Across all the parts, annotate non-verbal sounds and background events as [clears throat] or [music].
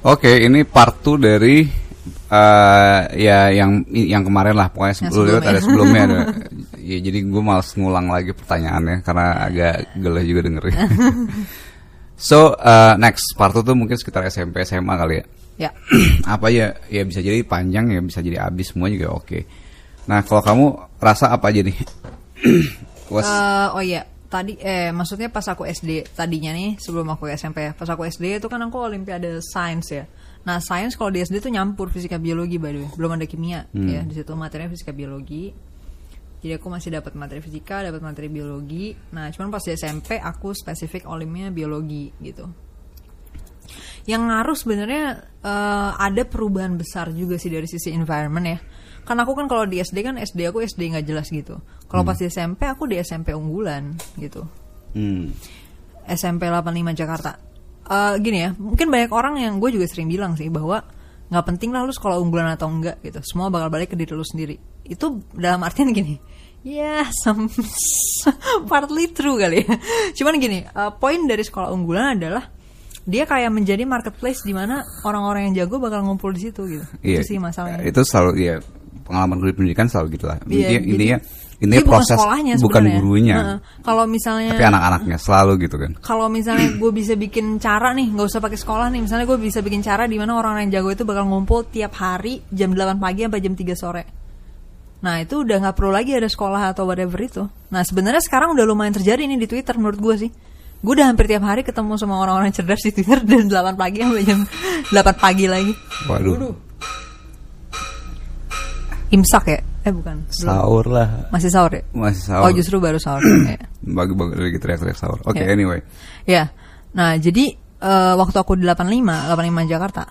Oke, ini part 2 dari eh ya yang yang kemarin lah pokoknya sebelum sebelumnya. ada sebelumnya ada. [laughs] Ya jadi gue males ngulang lagi pertanyaannya karena agak geleh juga dengerin. [laughs] so eh, next part 2 tuh mungkin sekitar SMP SMA kali ya. Ya. [clears throat] apa ya ya bisa jadi panjang ya bisa jadi habis semua juga oke. Nah kalau kamu rasa apa aja nih? [clears throat] Was Eh, oh iya, tadi eh maksudnya pas aku SD tadinya nih sebelum aku SMP ya. Pas aku SD itu kan aku olimpiade sains ya. Nah, sains kalau di SD tuh nyampur fisika biologi by the way. Belum ada kimia ya. Di situ materinya fisika biologi. Jadi aku masih dapat materi fisika, dapat materi biologi. Nah, cuman pas di SMP aku spesifik olimnya biologi gitu. Yang ngaruh sebenarnya eh, ada perubahan besar juga sih dari sisi environment ya. Kan aku kan kalau di SD kan SD aku SD nggak jelas gitu. Kalau pas di SMP aku di SMP unggulan gitu. hmm. SMP 85 Jakarta. Eh, gini ya, mungkin banyak orang yang gue juga sering bilang sih bahwa nggak penting lah lu sekolah unggulan atau enggak gitu. Semua bakal balik ke diri lu sendiri. Itu dalam artian gini. Ya, some, [laughs] partly true kali ya. Cuman gini, eh, poin dari sekolah unggulan adalah dia kayak menjadi marketplace di mana orang-orang yang jago bakal ngumpul di situ gitu. Iya. Itu sih masalahnya. Itu selalu ya pengalaman gue di pendidikan selalu gitu lah. Iya, intinya jadi- intinya, intinya Jadi bukan proses sekolahnya bukan gurunya. Heeh. Kalau misalnya Tapi anak-anaknya selalu gitu kan. kalau misalnya [clears throat] gue bisa bikin cara nih nggak usah pakai sekolah nih misalnya gue bisa bikin cara di mana orang yang jago itu bakal ngumpul tiap hari jam 8 pagi sampai jam 3 sore nah itu udah nggak perlu lagi ada sekolah atau whatever itu nah sebenarnya sekarang udah lumayan terjadi nih di Twitter menurut gue sih gue udah hampir tiap hari ketemu sama orang-orang cerdas di Twitter [laughs] dan 8 pagi sampai jam 8 pagi lagi Waduh. Imsak ya eh bukan belum. Sahur lah. masih sahur ya Masih sahur. oh justru baru sahur ya. [clears throat] Bagi-bagi lagi teriak-teriak sahur. Oke, Ya. anyway. Ya. Nah, jadi eh, waktu aku di 85, 85 Jakarta. [laughs]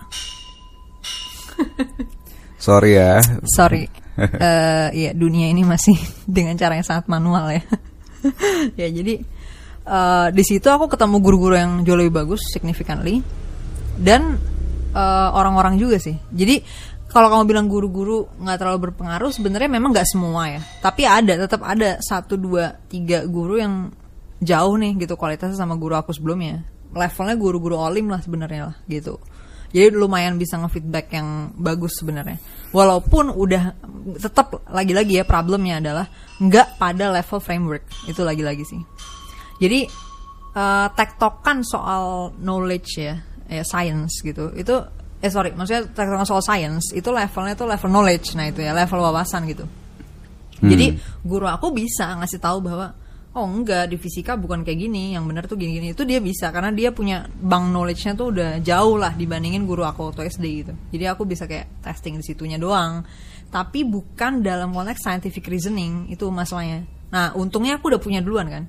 Sorry ya. Sorry. Eh ya, dunia ini masih [laughs] dengan cara yang sangat manual ya. [laughs] ya, jadi eh, di situ aku ketemu guru-guru yang jauh lebih bagus significantly dan orang-orang juga sih. Jadi kalau kamu bilang guru-guru nggak terlalu berpengaruh, sebenarnya memang nggak semua ya. Tapi ada, tetap ada satu, dua, tiga guru yang jauh nih gitu kualitasnya sama guru aku sebelumnya. Levelnya guru-guru olim lah sebenarnya lah gitu. Jadi lumayan bisa nge-feedback yang bagus sebenarnya. Walaupun udah tetap lagi-lagi ya problemnya adalah nggak pada level framework itu lagi-lagi sih. Jadi eh, tektokan soal knowledge ya, ya science gitu. Itu eh sorry, maksudnya tektokan soal science itu levelnya tuh level knowledge, nah itu ya level wawasan gitu. Jadi guru aku bisa ngasih tahu bahwa oh enggak di fisika bukan kayak gini, yang benar tuh gini-gini. Itu dia bisa karena dia punya bank knowledge-nya tuh udah jauh lah dibandingin guru aku waktu SD gitu. Jadi aku bisa kayak testing di situnya doang. Tapi bukan dalam konteks scientific reasoning itu masalahnya. Nah, untungnya aku udah punya duluan kan.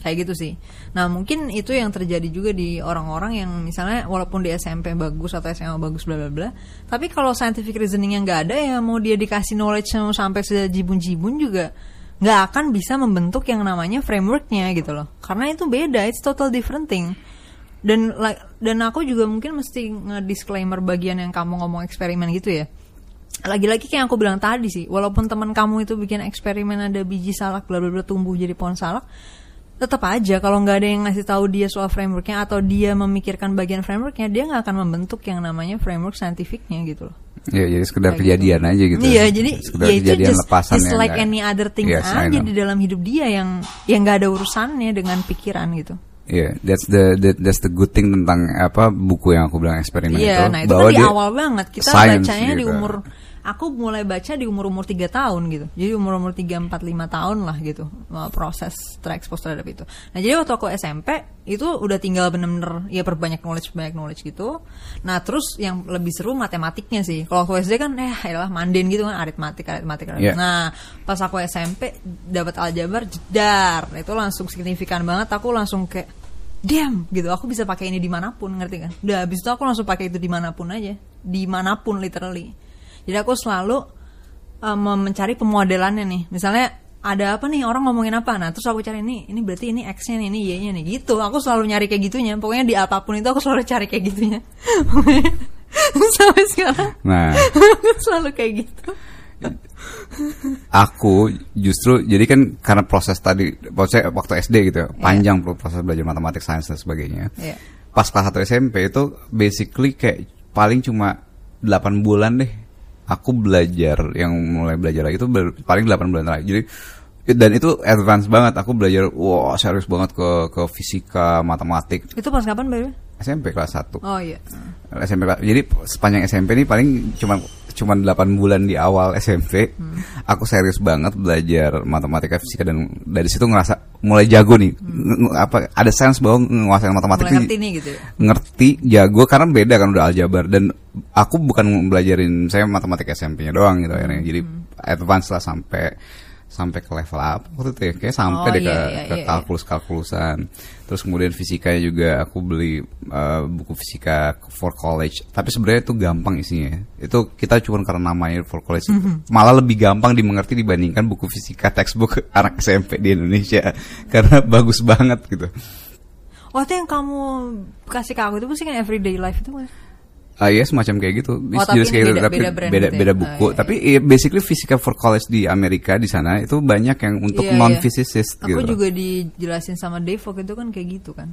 Kayak gitu sih. Nah, mungkin itu yang terjadi juga di orang-orang yang misalnya walaupun di SMP bagus atau SMA bagus bla bla bla, tapi kalau scientific reasoning yang nggak ada ya mau dia dikasih knowledge sampai sejibun-jibun juga nggak akan bisa membentuk yang namanya frameworknya gitu loh. Karena itu beda, it's total different thing. Dan dan aku juga mungkin mesti nge-disclaimer bagian yang kamu ngomong eksperimen gitu ya lagi-lagi kayak aku bilang tadi sih walaupun teman kamu itu bikin eksperimen ada biji salak bla bla bla tumbuh jadi pohon salak tetap aja kalau nggak ada yang ngasih tahu dia soal frameworknya atau dia memikirkan bagian frameworknya dia nggak akan membentuk yang namanya framework saintifiknya gitu loh Ya, jadi sekedar Kayak kejadian aja gitu. Iya, jadi sekedar ya itu just, lepasan just like any other thing Yes, aja di dalam hidup dia yang yang nggak ada urusannya dengan pikiran gitu. Iya, that's the, that- that's the good thing tentang apa buku yang aku bilang eksperimen itu. Iya, nah itu bahwa kan di dia awal banget kita bacanya di gitu. umur aku mulai baca di umur-umur 3 tahun gitu. Jadi umur-umur 3 4 5 tahun lah gitu uh, proses terekspos terhadap itu. Nah, jadi waktu aku SMP itu udah tinggal bener-bener ya perbanyak knowledge banyak knowledge gitu. Nah, terus yang lebih seru matematiknya sih. Kalau aku SD kan eh adalah manden gitu kan aritmatik aritmatik. aritmatik. Iya. Nah, pas aku SMP dapat aljabar jedar. Itu langsung signifikan banget aku langsung kayak Damn gitu aku bisa pakai ini di mana pun ngerti kan udah habis itu aku langsung pakai itu di mana pun aja di mana pun literally jadi aku selalu um, mencari pemodelannya nih. Misalnya ada apa nih orang ngomongin apa? Nah terus aku cari ini ini berarti ini x nya nih ini y nya nih. Gitu. Aku selalu nyari kayak gitunya. Pokoknya di apa pun itu aku selalu cari kayak gitunya. [laughs] Sampai sekarang. Nah, aku [laughs] selalu kayak gitu. Aku justru jadi kan karena proses tadi maksudnya waktu SD gitu ya, panjang proses belajar matematik, sains dan sebagainya. Iya. Pas kelas 1 SMP itu basically kayak paling cuma 8 bulan deh aku belajar yang mulai belajar lagi itu ber- paling 8 bulan lagi jadi dan itu advance banget aku belajar wah serius banget ke ke fisika matematik Itu pas kapan baru? SMP kelas 1 Oh iya. SMP jadi sepanjang SMP ini paling cuma cuma 8 bulan di awal SMP aku serius banget belajar matematika fisika dan dari situ ngerasa mulai jago nih. Nge- apa ada sense bahwa nguasain matematik Mulai ngerti nih gitu. ngerti jago karena beda kan udah aljabar. Dan aku bukan belajarin saya matematika SMP-nya doang gitu akhirnya. Jadi advance lah sampai sampai ke level apa waktu itu ya kayak sampai Oh, deh ke, iya, iya, ke iya, kalkulus kalkulusan terus kemudian fisikanya juga aku beli uh, buku fisika for college. Tapi sebenarnya itu gampang isinya itu kita cuma karena namanya for college. Mhm. malah lebih gampang dimengerti dibandingkan buku fisika textbook [laughs] anak SMP di Indonesia. Karena bagus banget gitu. Oh itu yang kamu kasih ke aku itu pasti kan everyday life itu mas? Ah iya semacam kayak gitu. Oh, tapi Jelas kayak gitu, beda- tapi beda brand beda, gitu ya? beda Oh, buku. iya, Tapi iya, basically Physical for College di Amerika di sana itu banyak yang untuk Iya, non physicist Aku gitu. juga dijelasin sama Dave waktu itu kan kayak gitu kan.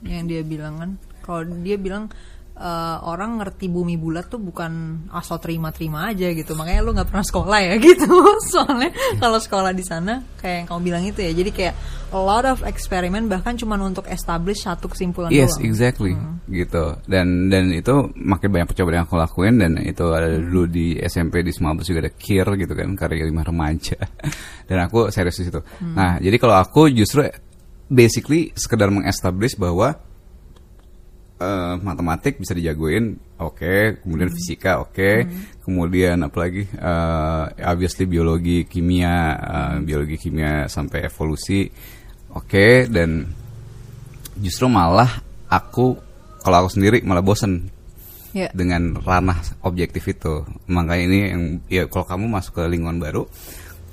Yang dia bilang kan, kalau dia bilang eh, orang ngerti bumi bulat tuh bukan asal terima-terima aja gitu. Makanya lu nggak pernah sekolah ya [laughs] gitu. Soalnya kalau sekolah di sana kayak yang kamu bilang itu ya. Jadi kayak a lot of eksperimen bahkan cuma untuk establish satu kesimpulan Yes, doang. exactly. Gitu. Dan dan itu makin banyak percobaan yang aku lakuin dan itu ada Hmm. dulu di SMP di Semabes juga ada KIR gitu kan, karya lima remaja. [laughs] dan aku serius di situ. Hmm. Nah, jadi kalau aku justru basically sekedar mengestablish bahwa eh, matematik bisa dijagoin, oke. Kemudian Hmm. fisika, oke. Kemudian apalagi eh, obviously biologi, kimia, eh, biologi, kimia sampai evolusi, oke. Dan justru malah aku kalau aku sendiri malah bosen Ya. dengan ranah objektif itu. Makanya ini yang ya kalau kamu masuk ke lingkungan baru,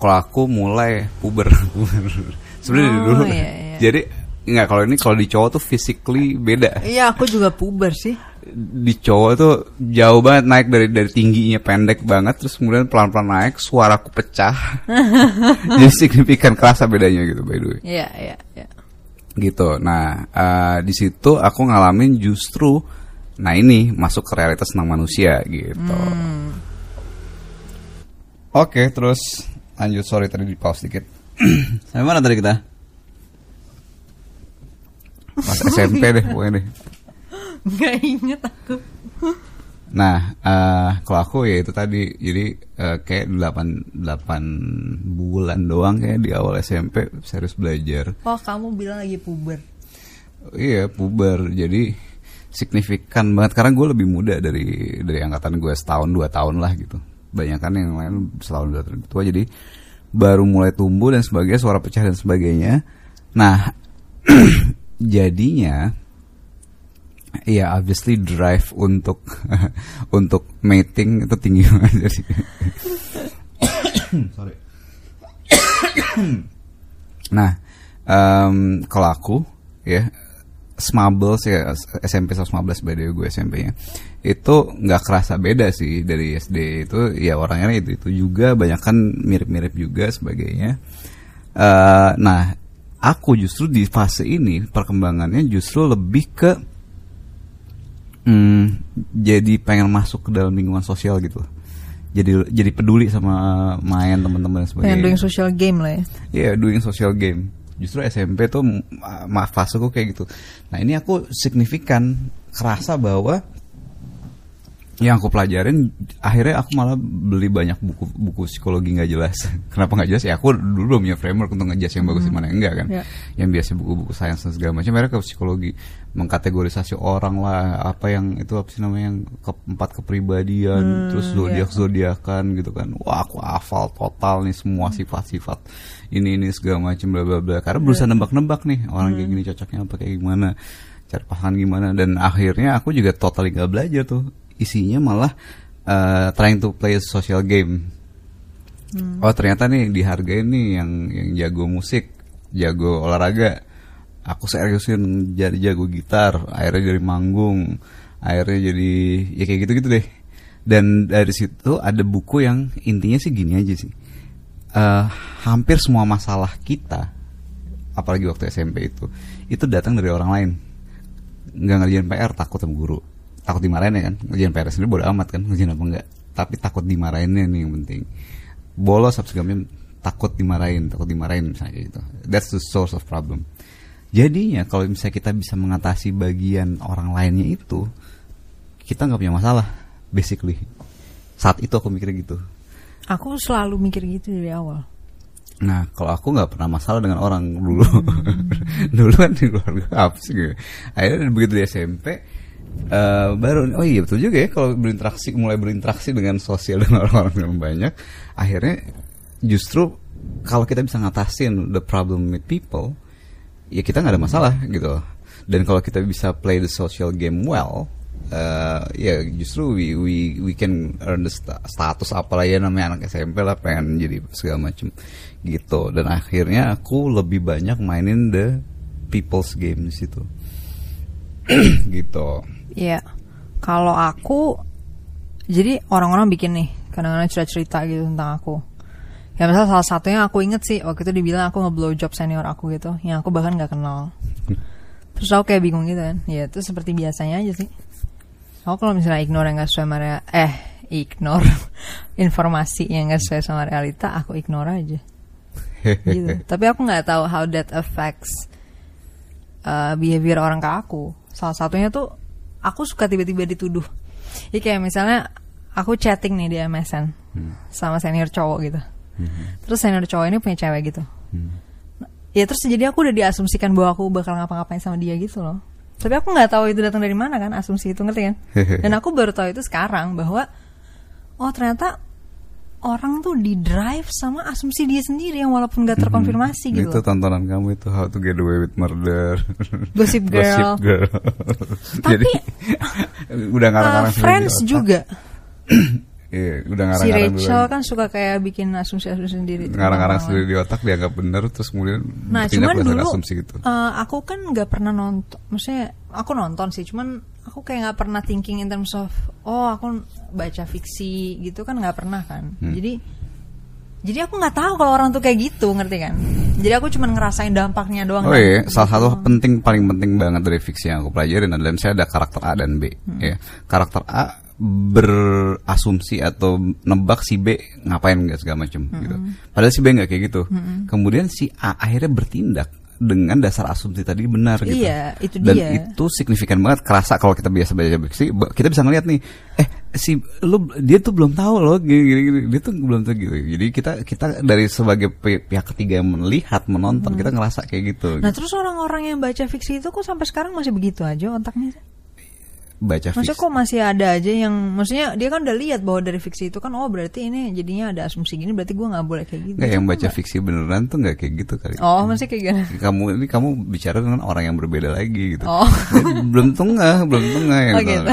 kalau aku mulai puber. [laughs] Sebenarnya dari Oh, dulu. iya, iya. Jadi nggak kalau ini kalau di cowok tuh physically beda. Iya, aku juga puber sih. Di cowok tuh jauh banget naik dari dari tingginya pendek banget terus kemudian pelan-pelan naik, suaraku pecah. [laughs] Jadi signifikan kerasa bedanya gitu by the way Iya, iya, iya. gitu. Nah, eh, di situ aku ngalamin justru, nah ini masuk ke realitas tentang manusia gitu. Oke, terus lanjut. Sorry tadi di pause dikit. [clears throat] Sampai mana tadi kita? Pas SMP deh, pokoknya deh. Gak inget aku. Nah, eh, kalau aku ya itu tadi, jadi eh, kayak 8, 8 bulan doang kayak di awal SMP serius belajar. Oh, kamu bilang lagi puber. Iya puber jadi signifikan banget karena gue lebih muda dari dari angkatan gue setahun dua tahun lah gitu banyak kan yang lain setahun dua tahun tua jadi baru mulai tumbuh dan sebagainya suara pecah dan sebagainya nah [clears throat] jadinya ya obviously drive untuk [laughs] untuk mating itu tinggi banget [coughs] sorry. [coughs] Nah, em, kalau aku ya Smabbles ya SMP 115 by the way gue SMP-nya itu nggak kerasa beda sih dari SD itu. Ya orangnya itu itu juga banyak kan mirip-mirip juga sebagainya. Eh, nah, aku justru di fase ini perkembangannya justru lebih ke hmm, jadi pengen masuk ke dalam lingkungan sosial gitu. Jadi jadi peduli sama main teman-teman sebagainya. Pengen doing social game lah ya. Iya, doing social game. Justru SMP tuh ma- ma faseku kayak gitu. Nah, ini aku signifikan kerasa bahwa yang aku pelajarin akhirnya aku malah beli banyak buku buku psikologi nggak jelas. [laughs] Kenapa nggak jelas? Ya aku dulu belum punya framework untuk ngejelas yang bagus di mana enggak kan. Ya. Yang biasa buku-buku sains dan segala macam mereka ke psikologi mengkategorisasi orang lah, apa yang itu apa sih namanya yang keempat kepribadian, terus zodiak zodiakan gitu kan. Wah, aku hafal total nih semua sifat-sifat ini ini segala macam bla bla bla. Karena berusaha nebak-nebak nih orang kayak gini cocoknya apa kayak gimana, cari pasangan gimana dan akhirnya aku juga totally gak belajar tuh. Isinya malah eh, trying to play a social game. Oh ternyata nih dihargain nih yang yang jago musik, jago olahraga. Aku seriusin jadi jago gitar, akhirnya jadi manggung, akhirnya jadi ya kayak gitu-gitu deh. Dan dari situ ada buku yang intinya sih gini aja sih. Eh, hampir semua masalah kita, apalagi waktu SMP itu, itu datang dari orang lain. Nggak ngerjain PR takut sama guru, takut dimarahin ya kan? Ngerjain PR sendiri bodo amat kan? Ngerjain apa enggak? Tapi takut dimarahinnya nih yang penting. Bolos apa segala takut dimarahin takut dimarahin misalnya kayak gitu. That's the source of problem. Jadinya kalau misalnya kita bisa mengatasi bagian orang lainnya itu kita nggak punya masalah basically. Saat itu aku mikir gitu. Aku selalu mikir gitu dari awal. Nah, kalau aku nggak pernah masalah dengan orang dulu. [laughs] dulu kan di keluarga apa sih gitu. Akhirnya begitu di SMP eh, baru oh iya betul juga ya kalau berinteraksi mulai berinteraksi dengan sosial dengan [laughs] orang-orang yang banyak, akhirnya justru kalau kita bisa ngatasin the problem with people, ya kita nggak ada masalah gitu. Dan kalau kita bisa play the social game well, eh, ya justru we we we can earn the sta- status apalah ya namanya anak SMP lah pengen jadi segala macem gitu. Dan akhirnya aku lebih banyak mainin the people's game di situ gitu Iya. Kalau aku jadi orang-orang bikin nih kadang-kadang cerita-cerita gitu tentang aku. Ya misalnya salah satunya aku inget sih waktu itu dibilang aku ngeblow job senior aku gitu, yang aku bahkan nggak kenal. Terus aku kayak bingung gitu kan. Ya itu seperti biasanya aja sih. Aku kalau misalnya ignore yang gak sesuai sama rea- eh ignore [laughs] informasi yang gak sesuai sama realita, aku ignore aja. gitu. [laughs] Tapi aku nggak tahu how that affects uh, behavior orang ke aku. Salah satunya tuh aku suka tiba-tiba dituduh. Jadi kayak misalnya aku chatting nih di MSN sama senior cowok gitu. Terus senior cowok ini punya cewek gitu. Ya terus jadi aku udah diasumsikan bahwa aku bakal ngapa-ngapain sama dia gitu loh. Tapi aku nggak tahu itu datang dari mana kan asumsi itu ngerti kan? [laughs] Dan aku baru tahu itu sekarang bahwa oh ternyata orang tuh di drive sama asumsi dia sendiri yang walaupun gak terkonfirmasi gitu. itu tontonan kamu itu How to Get Away with Murder Gossip Girl. [laughs] Gossip Girl. jadi [laughs] udah Uh, ngarang-ngarang di Friends juga. [clears throat] iya udah Si ngarang-ngarang Rachel duluan. kan suka kayak bikin asumsi-asumsi sendiri. ngarang-ngarang sendiri di otak dianggap benar terus kemudian Nah, cuman dulu asumsi gitu uh, aku kan nggak pernah nonton. Maksudnya aku nonton sih, cuman aku kayak nggak pernah thinking in terms of oh aku baca fiksi gitu kan nggak pernah kan. Hmm. Jadi jadi aku nggak tahu kalau orang tuh kayak gitu, ngerti kan? Jadi aku cuma ngerasain dampaknya doang. Oh kan. iya, salah Gitu. satu penting paling penting banget dari fiksi yang aku pelajarin adalah misalnya ada karakter A dan B. Hmm. Ya, karakter A berasumsi atau nebak si B ngapain nggak segala macam Hmm. gitu. Padahal si B nggak kayak gitu. Kemudian si A akhirnya bertindak dengan dasar asumsi tadi benar gitu. Iya, itu Dan dia. itu signifikan banget kerasa kalau kita biasa baca fiksi, kita bisa ngeliat nih, eh si lu dia tuh belum tahu loh gini, gini, gini. dia tuh belum tahu gitu. Jadi kita kita dari sebagai pi- pihak ketiga yang melihat, menonton, kita ngerasa kayak gitu. Hmm. Nah terus orang-orang yang baca fiksi itu kok sampai sekarang masih begitu aja otaknya? Baca Maksudnya fiksi. kok masih ada aja yang Maksudnya dia kan udah lihat bahwa dari fiksi itu kan Oh berarti ini jadinya ada asumsi gini Berarti gue gak boleh kayak gitu Nggak, yang baca fiksi beneran tuh nggak kayak gitu kali. Oh masih kayak gini [laughs] Kamu ini kamu bicara dengan orang yang berbeda lagi gitu. Oh. Belum tengah, belum tengah yang [laughs] Oh, [coughs] gitu.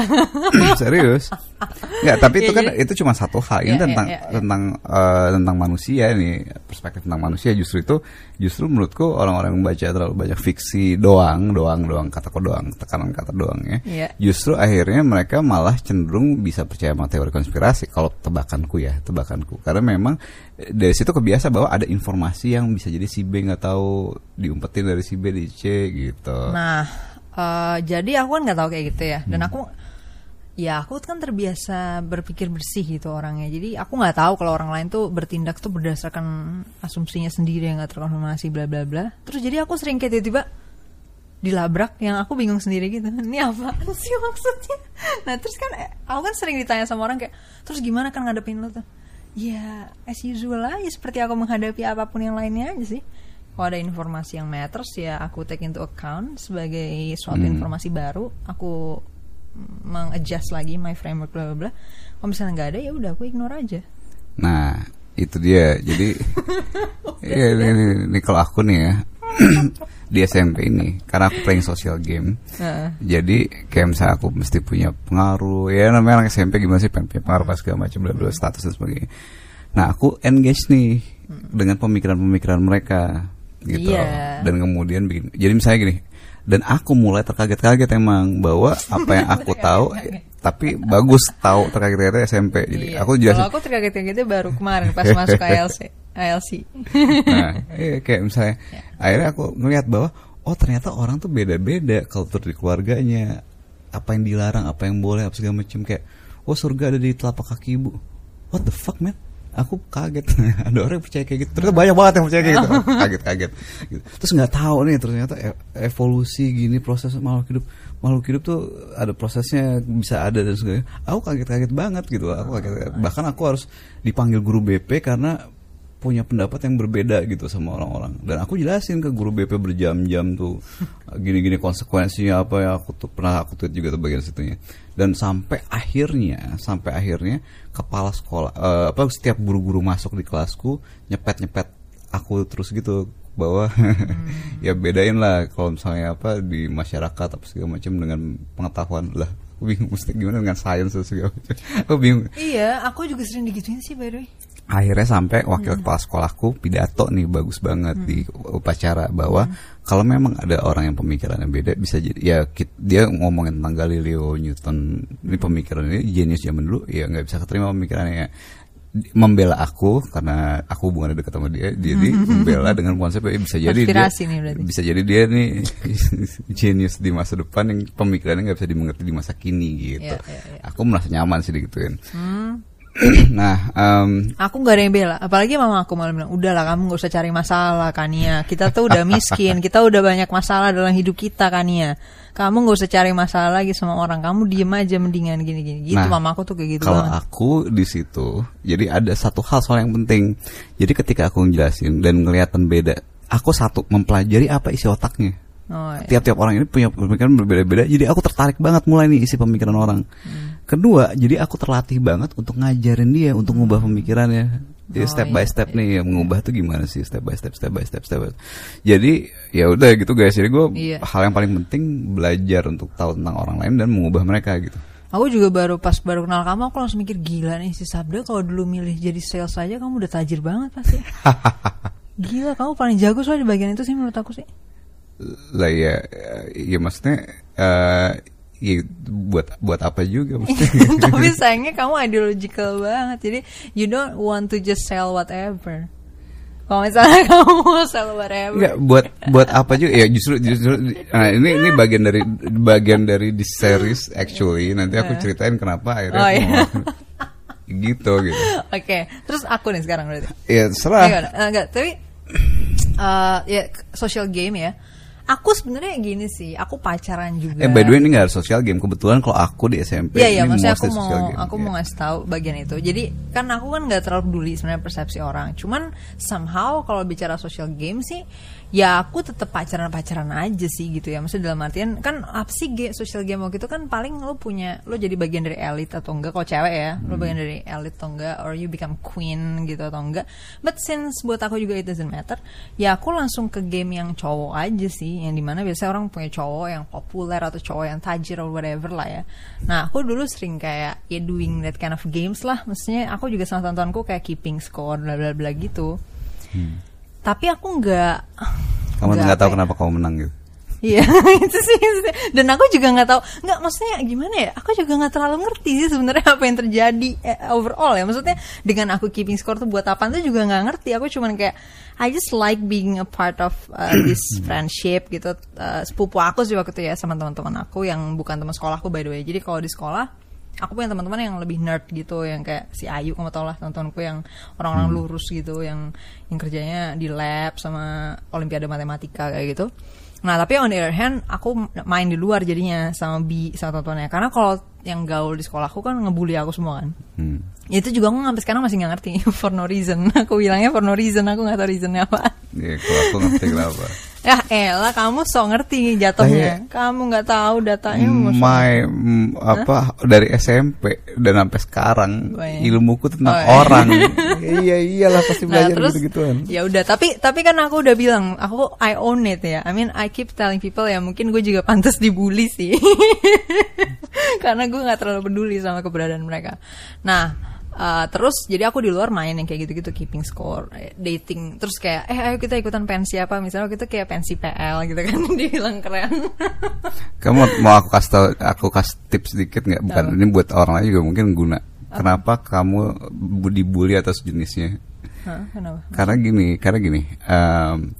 Serius. [laughs] Nggak, tapi itu Iya, kan itu cuma satu hal. Ini Iya, tentang iya, iya. tentang eh, tentang manusia nih, perspektif tentang manusia justru itu justru menurutku orang-orang yang membaca terlalu banyak fiksi doang, doang, doang kata kok doang, tekanan kata doang ya. Justru akhirnya mereka malah cenderung bisa percaya sama teori konspirasi kalau tebakanku ya, tebakanku. Karena memang eh, dari situ kebiasa bahwa ada informasi yang bisa jadi si B nggak tahu diumpetin dari si B di C gitu. Nah eh, Jadi aku kan gak tahu kayak gitu ya Hmm. Dan aku Ya aku kan terbiasa berpikir bersih gitu orangnya. Jadi aku nggak tahu kalau orang lain tuh bertindak tuh berdasarkan asumsinya sendiri yang gak terkonfirmasi bla bla bla. Terus jadi aku sering kayak tiba-tiba dilabrak yang aku bingung sendiri gitu. [laughs] Ini apa sih maksudnya? Nah terus kan eh, aku kan sering ditanya sama orang kayak terus gimana kan ngadepin lo tuh? Ya as usual aja seperti aku menghadapi apa pun yang lainnya aja sih. Kalau ada informasi yang matters ya aku take into account sebagai suatu Hmm. informasi baru aku mengadjust lagi my framework bla bla bla kalau misalnya nggak ada ya udah aku ignore aja Nah, itu dia. Jadi [laughs] Iya, ini, ini, ini kalau aku nih ya [clears throat] di SMP ini karena aku playing social game. Heeh. Jadi kayak misalnya aku mesti punya pengaruh ya namanya anak SMP gimana sih pengen punya pengaruh pas segala macam bla bla status dan sebagainya. Nah, aku engage nih dengan pemikiran-pemikiran mereka gitu. Iya. Dan kemudian bikin jadi misalnya gini. Dan aku mulai terkaget-kaget emang bahwa apa yang aku [laughs] tahu tapi bagus tahu terkaget-kaget SMP. Jadi Iya. aku jelasin kalau aku terkaget gitu baru kemarin pas masuk ALC ALC [laughs] nah, iya, kayak misalnya akhirnya aku ngelihat bahwa oh ternyata orang tuh beda-beda kultur di keluarganya. Apa yang dilarang apa yang boleh apa segala macam kayak oh surga ada di telapak kaki ibu. What the fuck man aku kaget. [laughs] Ada orang yang percaya kayak gitu. Ternyata banyak banget yang percaya kayak gitu. [laughs] Kaget kaget. Gitu. terus nggak tahu nih ternyata e- evolusi gini proses makhluk hidup. Makhluk hidup tuh ada prosesnya bisa ada dan segala aku kaget kaget banget gitu. Aku kaget bahkan aku harus dipanggil guru BP karena punya pendapat yang berbeda gitu sama orang-orang. Dan aku jelasin ke guru BP berjam-jam tuh [laughs] gini-gini konsekuensinya apa ya aku tuh pernah aku tweet juga tuh bagian situnya. Dan sampai akhirnya sampai akhirnya kepala sekolah eh, apa setiap guru-guru masuk di kelasku nyepet-nyepet aku terus gitu bahwa [laughs] ya bedain lah kalau misalnya apa di masyarakat apa segala macam dengan pengetahuan lah. Aku bingung mesti gimana dengan sains segala macam. [laughs] Aku bingung. Iya, aku juga sering digituin sih by the way. Akhirnya sampai wakil kepala sekolahku pidato nih bagus banget di upacara bahwa kalau memang ada orang yang pemikirannya beda bisa jadi ya dia ngomongin tentang Galileo Newton ini pemikiran ini jenius zaman dulu ya nggak bisa keterima pemikirannya. Membela aku karena aku hubungannya dekat sama dia jadi membela dengan konsep ya bisa jadi dia nih bisa jadi dia nih [laughs] jenius di masa depan yang pemikirannya nggak bisa dimengerti di masa kini gitu. Iya, iya, iya. aku merasa nyaman sih digituin. Hmm. [clears throat] nah em, Aku nggak ada yang bela, apalagi mama aku malah bilang, udahlah kamu nggak usah cari masalah Kania. Kita tuh udah miskin, [laughs] kita udah banyak masalah dalam hidup kita Kania. Kamu nggak usah cari masalah lagi sama orang, kamu diem aja mendingan gini-gini. Gitu Nah, mama aku tuh kayak gitu kalau banget. aku di situ, jadi ada satu hal soal yang penting. Jadi ketika aku ngejelasin dan ngeliatan beda, aku satu mempelajari apa isi otaknya. Oh, iya. Tiap-tiap orang ini punya pemikiran berbeda-beda. Jadi aku tertarik banget mulai nih isi pemikiran orang. Kedua, jadi aku terlatih banget untuk ngajarin dia untuk ngubah pemikirannya. Jadi Oh, step iya, by step nih, yang mengubah tuh gimana sih step by step, step by step, step. by Jadi ya udah gitu guys. Jadi gue Iya. hal yang paling penting belajar untuk tahu tentang orang lain dan mengubah mereka gitu. Aku juga baru pas baru kenal kamu, aku langsung mikir gila nih si Sabda kalau dulu milih jadi sales aja kamu udah tajir banget pasti. [laughs] Gila, kamu paling jago soalnya di bagian itu sih menurut aku sih. Lah ya ya maksudnya eh ya buat buat apa juga [laughs] Tapi sayangnya kamu ideological banget. Jadi you don't want to just sell whatever. Kalau misalnya [laughs] kamu mau sell whatever. Enggak buat buat apa juga ya justru justru nah, ini ini bagian dari bagian dari di series actually nanti aku ceritain kenapa akhirnya Oh, iya. [laughs] gitu gitu Oke, terus aku nih sekarang berarti. ya serah enggak, tapi eh, ya social game ya. Aku sebenarnya gini sih, aku pacaran juga. eh by the way ini nggak ada social game kebetulan kalau aku di SMP Iya iya, ini maksudnya aku mau game, aku ya. mau ngasih tahu bagian itu. Jadi kan aku kan nggak terlalu peduli sebenarnya persepsi orang. Cuman somehow kalau bicara social game sih, ya aku tetap pacaran-pacaran aja sih gitu ya. Maksudnya dalam artian kan apa sih game, social game waktu itu kan paling lo punya lo jadi bagian dari elit atau enggak kalau cewek ya, lo Hmm. bagian dari elit atau enggak or you become queen gitu atau enggak. But since buat aku juga it doesn't matter, ya aku langsung ke game yang cowok aja sih, yang di mana biasanya orang punya cowok yang populer atau cowok yang tajir or whatever lah ya. Nah aku dulu sering kayak ya doing that kind of games lah, maksudnya aku juga sama tontonku kayak keeping score bla bla bla gitu. Tapi aku nggak kamu nggak tahu ya, kenapa kamu menang gitu? Iya [laughs] itu sih dan aku juga nggak tahu. Nggak maksudnya gimana ya? Aku juga nggak terlalu ngerti sih sebenarnya apa yang terjadi eh, overall ya. Maksudnya dengan aku keeping score tuh buat apa tuh juga nggak ngerti. Aku cuman kayak I just like being a part of uh, this [clears throat] friendship gitu. Uh, sepupu aku sih waktu itu ya sama teman-teman aku yang bukan teman sekolahku by the way. Jadi kalau di sekolah aku punya teman-teman yang lebih nerd gitu yang kayak si Ayu kamu tau lah teman-temanku yang orang-orang lurus gitu yang yang kerjanya di lab sama olimpiade matematika kayak gitu. Nah tapi on the other hand aku main di luar jadinya sama bi sama teman-temannya. Karena kalau yang gaul di sekolahku kan ngebully aku semua kan. Hmm. Itu juga aku sampai sekarang masih nggak ngerti [laughs] for no reason. Aku bilangnya for no reason aku nggak tahu reasonnya apa. Ya kalau aku ngerti kenapa ya elah kamu so ngerti jatuhnya. Kamu nggak tahu datanya my apa dari SMP dan sampai sekarang Banyak. ilmuku tentang Oh, iya. orang. [laughs] Iya iyalah pasti Nah belajar terus gitu gituan ya udah tapi tapi kan aku udah bilang aku I own it ya. I mean I keep telling people ya mungkin gue juga pantas dibully sih. [laughs] Karena gue nggak terlalu peduli sama keberadaan mereka. Nah uh, terus jadi aku di luar main yang kayak gitu-gitu keeping score eh, dating terus kayak eh ayo kita ikutan pensi apa misalnya kita kayak pensi PL gitu kan [laughs] dia bilang keren Kamu mau aku kasih tahu, aku kasih tips sedikit nggak? Bukan Apa? ini buat orang lain juga mungkin guna. Kenapa kamu bu- dibully atas jenisnya? Hah, kenapa Karena gini, karena gini, em,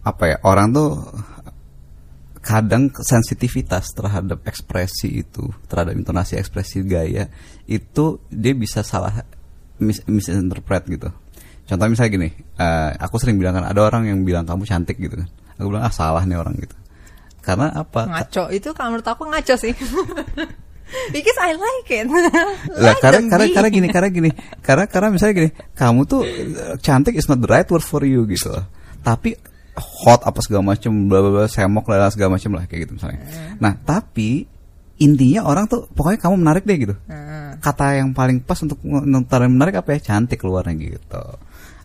apa ya orang tuh kadang sensitivitas terhadap ekspresi itu, terhadap intonasi ekspresi gaya itu dia bisa salah mis misinterpret gitu. Contoh misalnya gini, uh, aku sering bilang kan ada orang yang bilang kamu cantik gitu kan. Aku bilang ah salah nih orang gitu. Karena apa? Ngaco itu kalau menurut aku ngaco sih. [laughs] Because I like it. [laughs] lah karena karena karena gini karena gini karena karena misalnya gini kamu tuh eh, cantik is not the right word for you gitu tapi hot apa segala macam bla bla bla semok lah segala macam lah kayak gitu misalnya hmm. nah tapi intinya orang tuh pokoknya kamu menarik deh gitu hmm. kata yang paling pas untuk yang menarik apa ya cantik keluarnya gitu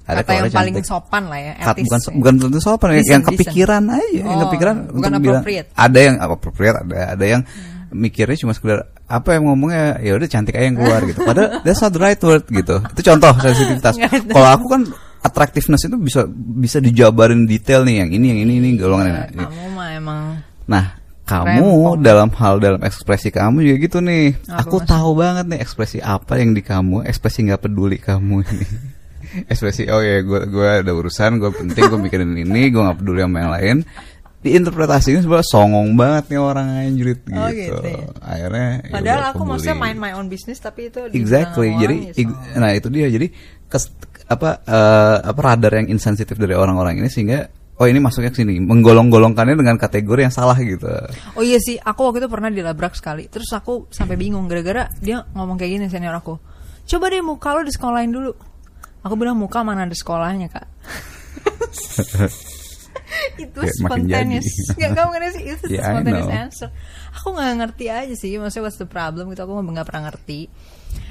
ada kata yang paling cantik. sopan lah ya etis, bukan ya. bukan tentu sopan decent, yang kepikiran decent. aja oh, yang kepikiran bukan untuk bilang ada yang appropriate ada ada yang hmm mikirnya cuma sekedar apa yang ngomongnya ya udah cantik aja yang keluar gitu. Padahal that's not the right word gitu. Itu contoh sensitivitas. [laughs] Kalau aku kan attractiveness itu bisa bisa dijabarin detail nih yang ini yang ini ini golongan ini. Kamu mah emang Nah, kamu Rempong. dalam hal dalam ekspresi kamu juga gitu nih. Apa aku maksud? tahu banget nih ekspresi apa yang di kamu, ekspresi nggak peduli kamu ini. [laughs] ekspresi oh ya gue gue ada urusan, gue penting, gue mikirin ini, gue nggak peduli sama yang lain diinterpretasinya sebenarnya songong banget nih orang anjrit gitu. Oh, gitu. Ya. Akhirnya ya Padahal aku maksudnya main my own business tapi itu Exactly. Jadi ya nah itu dia. Jadi kes, apa uh, apa radar yang insensitif dari orang-orang ini sehingga oh ini masuknya ke sini menggolong-golongkannya dengan kategori yang salah gitu. Oh iya sih, aku waktu itu pernah dilabrak sekali. Terus aku sampai bingung gara-gara dia ngomong kayak gini senior aku. Coba deh muka lo di sekolahin dulu. Aku bilang muka mana ada sekolahnya, Kak. [laughs] itu ya, spontaneous nggak kamu ngerti sih itu [laughs] yeah, spontaneous answer aku nggak ngerti aja sih maksudnya what's the problem gitu aku nggak pernah ngerti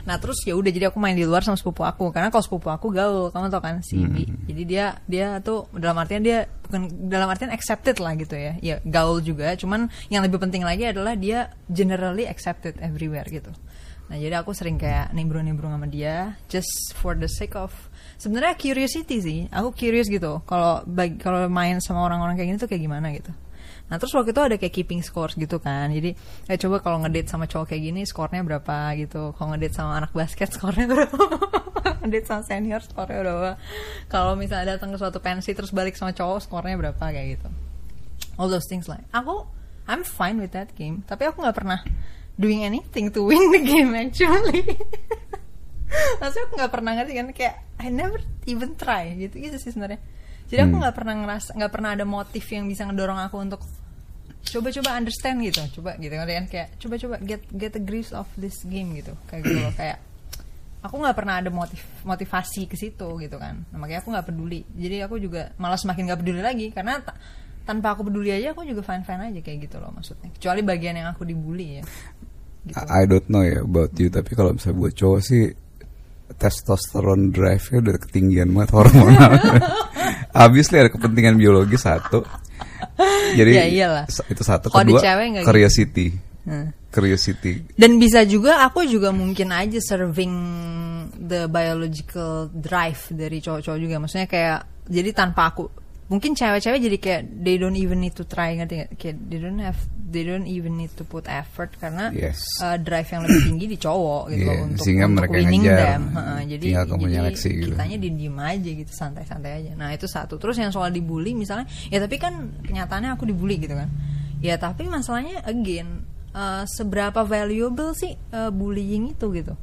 nah terus ya udah jadi aku main di luar sama sepupu aku. Karena kalau sepupu aku gaul kamu tau kan si hmm. jadi dia dia tuh dalam artian dia bukan dalam artian accepted lah gitu ya. Ya gaul juga. Cuman yang lebih penting lagi adalah dia generally accepted everywhere gitu. Nah jadi aku sering kayak nimbrung-nimbrung sama dia just for the sake of sebenarnya curiosity sih. Aku curious gitu kalau kalau main sama orang-orang kayak gini tuh kayak gimana gitu Nah terus waktu itu ada kayak keeping scores gitu kan. Jadi ya coba kalau ngedate sama cowok kayak gini skornya berapa? gitu. Kalau ngedate sama anak basket [laughs] skornya berapa? Ngedate sama senior skornya berapa? Kalau misalnya datang ke suatu pensi terus balik sama cowok skornya berapa? Kayak gitu. All those things lah. Aku I'm fine with that game. Tapi aku gak pernah doing anything to win the game actually. [laughs] Maksudnya aku nggak pernah ngerti kan kayak I never even try. Gitu gitu sih sebenarnya jadi aku hmm. nggak hmm. pernah ngerasa nggak pernah ada motif yang bisa ngedorong aku untuk coba-coba understand gitu coba gitu kan kayak coba-coba get get a grasp of this game gitu kayak gitu loh kayak aku nggak pernah ada motif motivasi ke situ gitu kan nah, makanya aku nggak peduli jadi aku juga malah semakin nggak peduli lagi karena tanpa aku peduli aja aku juga fine fine aja kayak gitu loh maksudnya kecuali bagian yang aku dibully ya gitu. I don't know ya about you tapi kalau misalnya buat cowok sih testosteron drive-nya udah ketinggian banget hormonal. [laughs] Habis ada kepentingan biologi satu. Jadi ya iyalah. itu satu Kalo kedua gitu. curiosity. Gitu. Hmm. Curiosity. Dan bisa juga aku juga mungkin aja serving the biological drive dari cowok-cowok juga. Maksudnya kayak jadi tanpa aku mungkin cewek-cewek jadi kayak they don't even need to try ngerti gak? kayak they don't have they don't even need to put effort karena yes. uh, drive yang lebih tinggi di cowok gitu yeah, untuk sehingga untuk mereka winning ngejar, them uh, jadi jadi gitu. kitanya di diem aja gitu santai-santai aja nah itu satu terus yang soal dibully misalnya ya tapi kan kenyataannya aku dibully gitu kan ya tapi masalahnya again uh, seberapa valuable sih uh, bullying itu gitu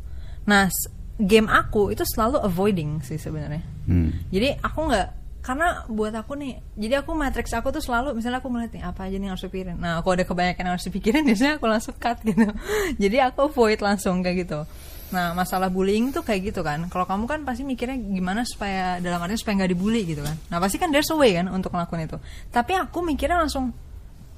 nah game aku itu selalu avoiding sih sebenarnya hmm. jadi aku nggak karena buat aku nih jadi aku matrix aku tuh selalu misalnya aku ngeliat nih apa aja nih yang harus dipikirin. Nah kalau ada kebanyakan yang harus dipikirin [laughs] biasanya aku langsung cut gitu. Jadi aku avoid langsung kayak gitu. Nah masalah bullying tuh kayak gitu kan. Kalau kamu kan pasti mikirnya gimana supaya dalam artinya supaya nggak dibully gitu kan. Nah pasti kan there's a way kan untuk ngelakuin itu. Tapi aku mikirnya langsung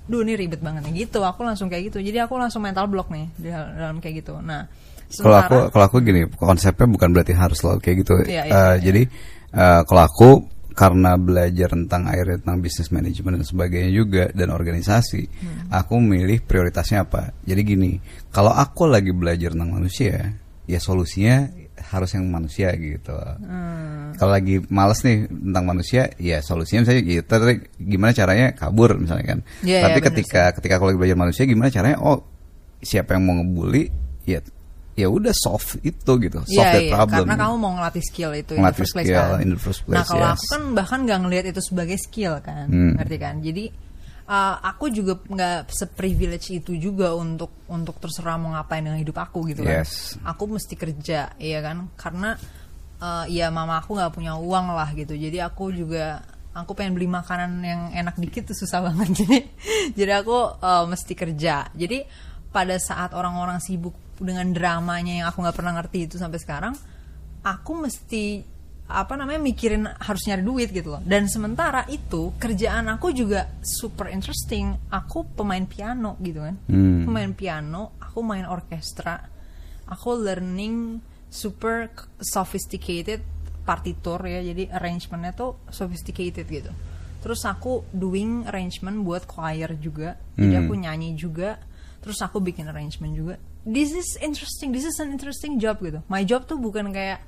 duh ini ribet banget nih. Gitu aku langsung kayak gitu. Jadi aku langsung mental block nih di dalam kayak gitu. Nah kalau aku kalau aku gini konsepnya bukan berarti harus selalu kayak gitu. Iya, iya, uh, iya. jadi uh, kalau aku karena belajar tentang akhirnya tentang bisnis manajemen dan sebagainya juga dan organisasi, hmm. aku milih prioritasnya apa. Jadi gini, kalau aku lagi belajar tentang manusia, ya solusinya harus yang manusia gitu. Hmm. Kalau lagi males nih tentang manusia, ya solusinya misalnya gitu. Gimana caranya kabur misalnya kan. Yeah, Tapi yeah, ketika ketika aku lagi belajar manusia, gimana caranya? Oh, siapa yang mau ngebully? Ya ya udah solve itu gitu solve yeah, that yeah, problem karena kamu mau ngelatih skill itu ngelatih in the skill kan? in the first place nah kalau yes. aku kan bahkan nggak ngelihat itu sebagai skill kan hmm. ngerti kan jadi uh, aku juga nggak seprivilege itu juga untuk untuk terserah mau ngapain dengan hidup aku gitu kan. Yes. Aku mesti kerja, iya kan? Karena uh, ya mama aku nggak punya uang lah gitu. Jadi aku juga aku pengen beli makanan yang enak dikit tuh susah [laughs] banget. Jadi jadi aku uh, mesti kerja. Jadi pada saat orang-orang sibuk dengan dramanya yang aku nggak pernah ngerti itu sampai sekarang, aku mesti apa namanya mikirin harus nyari duit gitu loh. Dan sementara itu kerjaan aku juga super interesting. Aku pemain piano gitu kan. Hmm. Pemain piano, aku main orkestra. Aku learning super sophisticated partitur ya. Jadi arrangementnya tuh sophisticated gitu. Terus aku doing arrangement buat choir juga. Jadi Hmm. aku nyanyi juga. Terus aku bikin arrangement juga. This is interesting. This is an interesting job gitu. My job tuh bukan kayak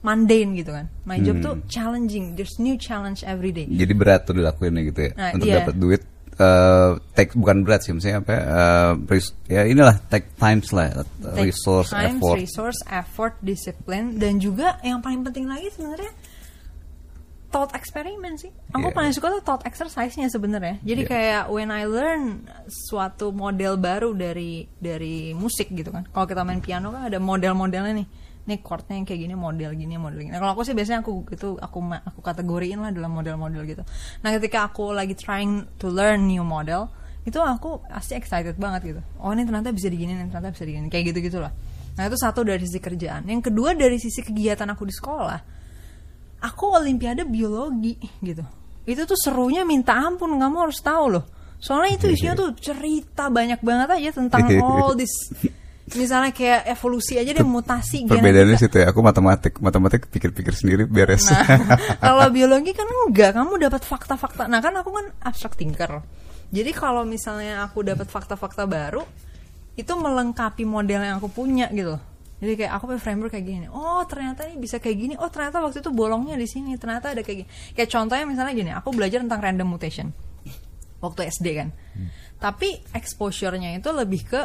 mundane gitu kan. My job tuh challenging. There's new challenge every day. Jadi berat tuh dilakuin gitu ya Nah, untuk iya. dapat duit. eh take bukan berat sih, maksudnya apa? ya, res- ya inilah take times lah, Take resource, time, effort. resource, effort, discipline, dan juga yang paling penting lagi sebenarnya thought experiment sih. Aku Yeah. paling suka tuh thought exercise-nya sebenarnya. Jadi Yeah. kayak when I learn suatu model baru dari dari musik gitu kan. Kalau kita main piano kan ada model-modelnya nih. Nih chordnya yang kayak gini model gini model gini. Nah, kalau aku sih biasanya aku gitu aku aku kategoriin lah dalam model-model gitu. Nah ketika aku lagi trying to learn new model itu aku pasti excited banget gitu. Oh ini ternyata bisa digini, ini ternyata bisa digini. Kayak gitu gitulah. Nah itu satu dari sisi kerjaan. Yang kedua dari sisi kegiatan aku di sekolah aku olimpiade biologi gitu itu tuh serunya minta ampun kamu harus tahu loh soalnya itu isinya tuh cerita banyak banget aja tentang [laughs] all this misalnya kayak evolusi aja deh mutasi Perbedaannya situ ya, aku matematik, matematik pikir-pikir sendiri beres. Nah, [laughs] kalau biologi kan enggak, kamu dapat fakta-fakta. Nah, kan aku kan abstract thinker. Jadi kalau misalnya aku dapat fakta-fakta baru, itu melengkapi model yang aku punya gitu. Jadi kayak aku punya framework kayak gini. Oh, ternyata ini bisa kayak gini. Oh, ternyata waktu itu bolongnya di sini. Ternyata ada kayak gini. Kayak contohnya misalnya gini, aku belajar tentang random mutation. Waktu SD kan. Tapi exposure-nya itu lebih ke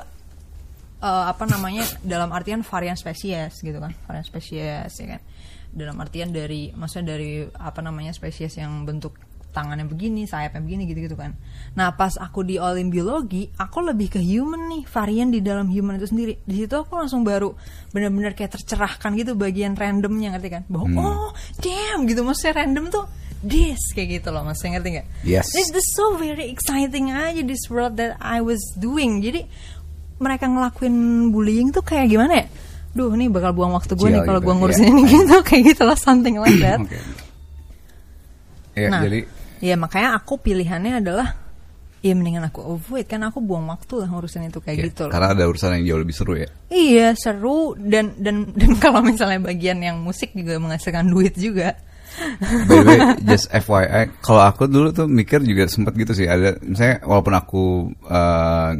eh, apa namanya dalam artian varian spesies gitu kan varian spesies ya kan dalam artian dari maksudnya dari apa namanya spesies yang bentuk tangannya begini sayapnya begini gitu gitu kan. Nah pas aku di olim biologi aku lebih ke human nih varian di dalam human itu sendiri. Di situ aku langsung baru benar-benar kayak tercerahkan gitu bagian randomnya ngerti kan? Bahwa oh damn gitu. Maksudnya random tuh this kayak gitu loh. Maksudnya ngerti nggak? Yes. this is so very exciting aja this world that I was doing. Jadi mereka ngelakuin bullying tuh kayak gimana ya? Duh nih bakal buang waktu gue nih kalau gitu, gue ngurusin iya. ini gitu. [laughs] Kayak gitu lah something like that. [clears throat] Oke. Ya, nah. jadi ya makanya aku pilihannya adalah ya mendingan aku avoid kan aku buang waktu lah ngurusin itu kayak ya, gitu loh karena ada urusan yang jauh lebih seru ya. iya seru dan dan dan [laughs] kalau misalnya bagian yang musik juga menghasilkan duit juga By the way, [laughs] just FYI, kalau aku dulu tuh mikir juga sempat gitu sih. Ada, misalnya walaupun aku eh,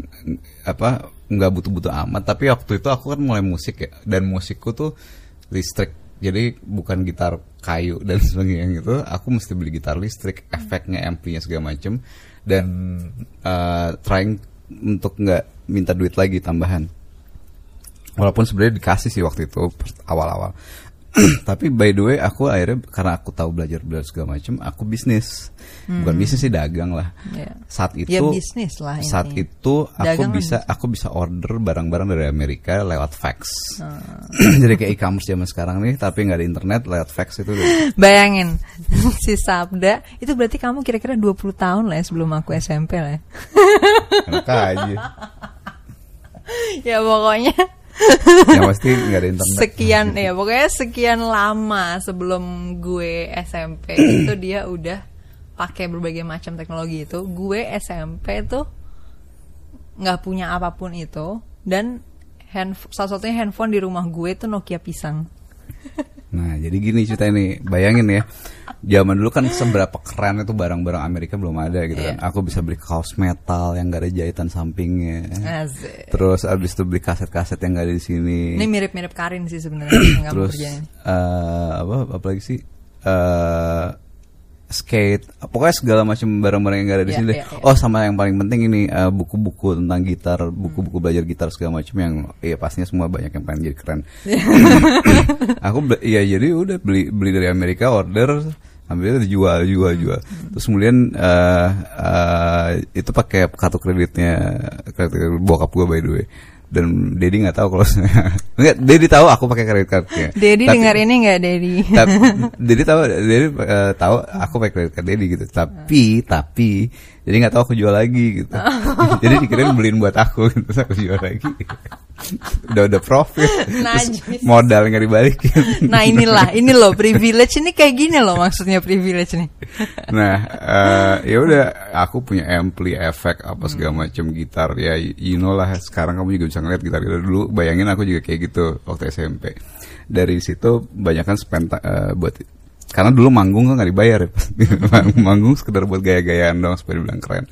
apa nggak butuh-butuh amat, tapi waktu itu aku kan mulai musik ya, dan musikku tuh listrik. Jadi bukan gitar kayu [laughs] dan sebagainya gitu. Aku mesti beli gitar listrik, efeknya, amplinya segala macem, dan eh, trying untuk nggak minta duit lagi tambahan. Walaupun sebenarnya dikasih sih waktu itu awal-awal. [clears throat] Tapi by the way aku akhirnya karena aku tahu belajar belajar segala macam, aku bisnis. Bukan bisnis sih dagang lah. Iya. Saat itu Ya, bisnis lah Saat intinya. itu aku Dagang bisa aku bisa order barang-barang dari Amerika lewat fax. Ah. [clears throat] Jadi kayak e-commerce zaman sekarang nih tapi nggak ada internet lewat fax itu [laughs] bayangin [laughs] si Sabda itu berarti kamu kira-kira 20 tahun lah ya sebelum aku SMP lah ya. aja. [laughs] ya pokoknya [laughs] Yang pasti nggak ada internet. sekian [laughs] ya pokoknya sekian lama sebelum gue SMP [clears throat] itu dia udah pakai berbagai macam teknologi itu gue SMP tuh nggak punya apa pun itu dan hand salah satunya handphone di rumah gue tuh Nokia pisang Nah, jadi gini cerita ini, bayangin ya. Zaman dulu kan seberapa keren itu barang-barang Amerika belum ada gitu kan. Iya. Aku bisa beli kaos metal yang gak ada jahitan sampingnya. Asik. Terus abis itu beli kaset-kaset yang gak ada di sini. ini mirip-mirip Karin sih sebenarnya [clears throat] Terus apa apa lagi sih? eh skate, pokoknya segala macam barang-barang yang gak ada di Iya, sini. deh. iya, iya. Oh, sama yang paling penting ini eh, buku-buku tentang gitar, buku-buku belajar gitar segala macam yang ya pastinya semua banyak yang pengen jadi keren. [laughs] aku ya jadi udah beli beli dari Amerika order ambilnya dijual jual Hmm. jual terus kemudian eh, eh, itu pakai kartu kreditnya kredit kredit bokap gue by the way dan Dedi nggak tahu kalau [laughs] nggak Dedi tahu aku pakai kredit cardnya Dedi dengar ini nggak Dedi? [laughs] Dedi tahu Dedi eh, tahu aku pakai kredit card Dedi gitu tapi tapi jadi nggak tahu aku jual lagi gitu. [laughs] Jadi dikirain beliin buat aku gitu. Terus aku jual lagi. Udah udah profit. Terus modal nggak dibalikin. Nah inilah, ini loh privilege ini kayak gini loh maksudnya privilege nih. nah eh, ya udah aku punya ampli efek apa segala macam gitar. Ya you know lah sekarang kamu juga bisa ngeliat gitar gitar dulu bayangin aku juga kayak gitu waktu SMP dari situ banyak kan spend eh, buat karena dulu manggung kan nggak dibayar ya [laughs] manggung sekedar buat gaya-gayaan dong supaya dibilang keren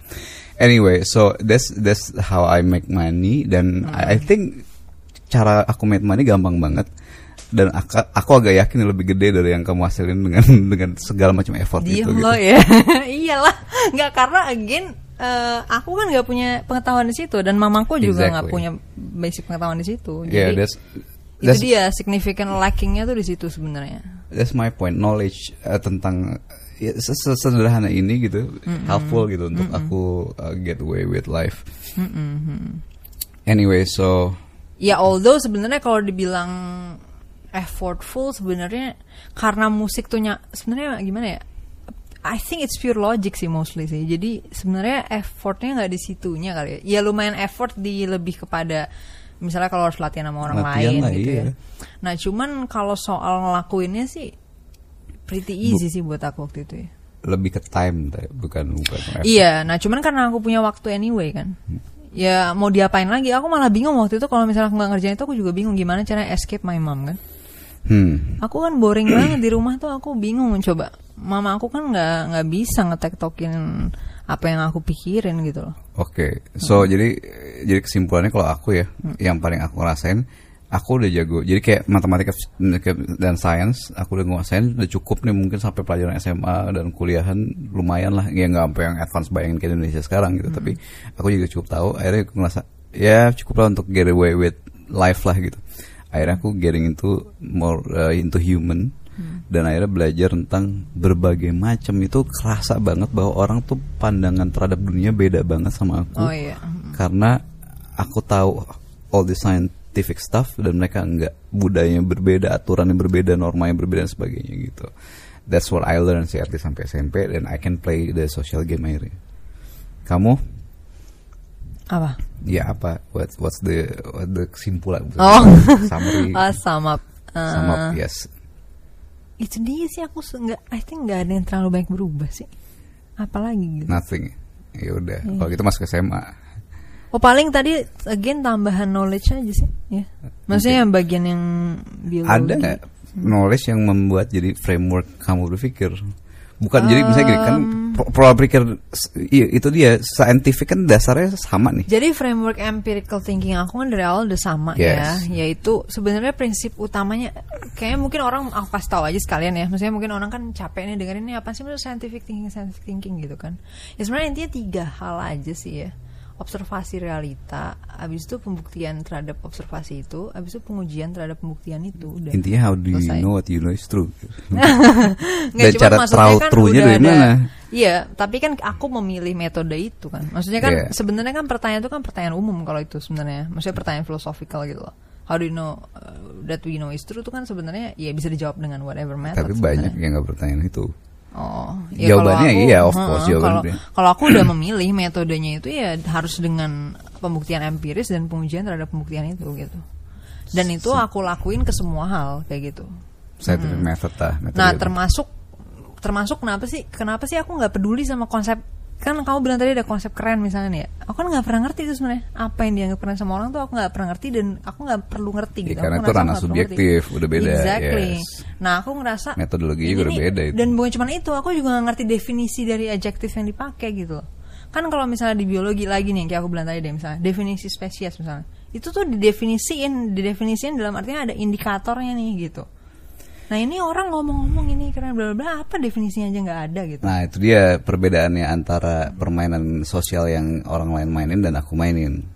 anyway so that's that's how I make money dan I I think cara aku make money gampang banget dan aku, aku agak yakin lebih gede dari yang kamu hasilin dengan [laughs] dengan segala macam effort itu Diem gitu. lo ya. [laughs] Iyalah, nggak karena again eh, aku kan nggak punya pengetahuan di situ dan mamaku juga nggak Exactly. punya basic pengetahuan di situ. Yeah, Jadi that's itu that's, dia significant lackingnya tuh di situ sebenarnya. That's my point knowledge uh, tentang ya, se- se- sederhana ini gitu helpful gitu untuk aku uh, get away with life. Anyway, so Ya although sebenarnya kalau dibilang effortful sebenarnya karena musik tuh nya- sebenarnya gimana ya? I think it's pure logic sih mostly sih. Jadi sebenarnya effortnya nggak di situnya kali ya. Ya lumayan effort di lebih kepada misalnya kalau harus latihan sama orang Latihan lain lah, gitu iya. ya. Nah cuman kalau soal ngelakuinnya sih pretty easy sih buat aku waktu itu ya. lebih ke time bukan bukan effort. Iya, nah cuman karena aku punya waktu anyway kan. Ya mau diapain lagi? Aku malah bingung waktu itu kalau misalnya aku nggak ngerjain itu aku juga bingung gimana cara escape my mom kan. Hmm. Aku kan boring banget di rumah tuh aku bingung coba. Mama aku kan nggak nggak bisa ngetektokin apa yang aku pikirin gitu loh. Oke, so jadi jadi kesimpulannya kalau aku ya, yang paling aku rasain, aku udah jago. Jadi kayak matematika dan sains, aku udah nguasain, udah cukup nih mungkin sampai pelajaran SMA dan kuliahan lumayan lah, ya nggak sampai yang advance bayangin ke Indonesia sekarang gitu. Tapi aku juga cukup tahu. Akhirnya aku ngerasa ya cukup lah untuk get away with life lah gitu. Akhirnya aku getting into more uh, into human dan akhirnya belajar tentang berbagai macam. Itu kerasa banget bahwa orang tuh pandangan terhadap dunia beda banget sama aku. Oh iya. karena aku tahu all the scientific stuff dan mereka enggak. Budayanya berbeda aturannya berbeda normanya berbeda dan sebagainya gitu. That's what I learned sih arti sampai SMP dan I can play the social game akhirnya. Kamu? Apa? ya apa? What, what's the what the kesimpulan? Oh. summary. Ah, [laughs] sama. sum up, yes Itu dia sih aku nggak. I think nggak ada yang terlalu banyak berubah sih. Apalagi gitu. nothing ya udah Iya. kalau gitu masuk ke SMA Oh paling tadi again tambahan knowledge aja sih, ya. Maksudnya yang bagian yang biologi. ada knowledge yang membuat jadi framework kamu berpikir bukan jadi misalnya gini kan pola pikir iya, itu dia scientific kan dasarnya sama nih Jadi framework empirical thinking aku kan dari awal udah sama Yes. ya, yaitu sebenarnya prinsip utamanya kayaknya mungkin orang aku pas tahu aja sekalian ya. Maksudnya mungkin orang kan capek nih dengerin ini apa sih maksudnya scientific thinking scientific thinking gitu kan. Ya sebenarnya intinya tiga hal aja sih ya. Observasi realita, habis itu pembuktian terhadap observasi itu, habis itu pengujian terhadap pembuktian itu udah. intinya how do you Selesai. know what you know is true [laughs] Nggak, dan cuma cara maksudnya tahu kan true-nya dari mana Iya, tapi kan aku memilih metode itu kan. Maksudnya kan Iya. sebenarnya kan pertanyaan itu kan pertanyaan umum kalau itu sebenarnya. Maksudnya pertanyaan filosofikal gitu loh. How do you know uh, that we know is true itu kan sebenarnya ya bisa dijawab dengan whatever method. tapi banyak sebenarnya. yang nggak bertanya itu Oh, Jawabannya kalau aku- iya, of course, Kalau jawabannya. kalau aku udah memilih metodenya itu ya harus dengan pembuktian empiris dan pengujian terhadap pembuktian itu gitu. Dan itu aku lakuin ke semua hal kayak gitu. scientific method lah metode Nah, termasuk termasuk kenapa sih kenapa sih aku nggak peduli sama konsep kan kamu bilang tadi ada konsep keren misalnya nih ya. Aku kan nggak pernah ngerti itu sebenarnya apa yang dianggap keren sama orang tuh aku nggak pernah ngerti dan aku nggak perlu ngerti Ya, gitu. karena Aku itu ranah subjektif, ngerti. udah beda, Exactly. yes. Nah, aku ngerasa Metodologinya ini juga udah beda itu. Dan bukan cuma itu, aku juga nggak ngerti definisi dari adjektif yang dipakai gitu loh. Kan kalau misalnya di biologi lagi nih, yang kayak aku bilang tadi deh misalnya definisi spesies misalnya, itu tuh didefinisiin, didefinisiin dalam artinya ada indikatornya nih gitu. Nah ini orang ngomong-ngomong ini keren bla bla apa definisinya aja nggak ada gitu. Nah itu dia perbedaannya antara permainan sosial yang orang lain mainin dan aku mainin.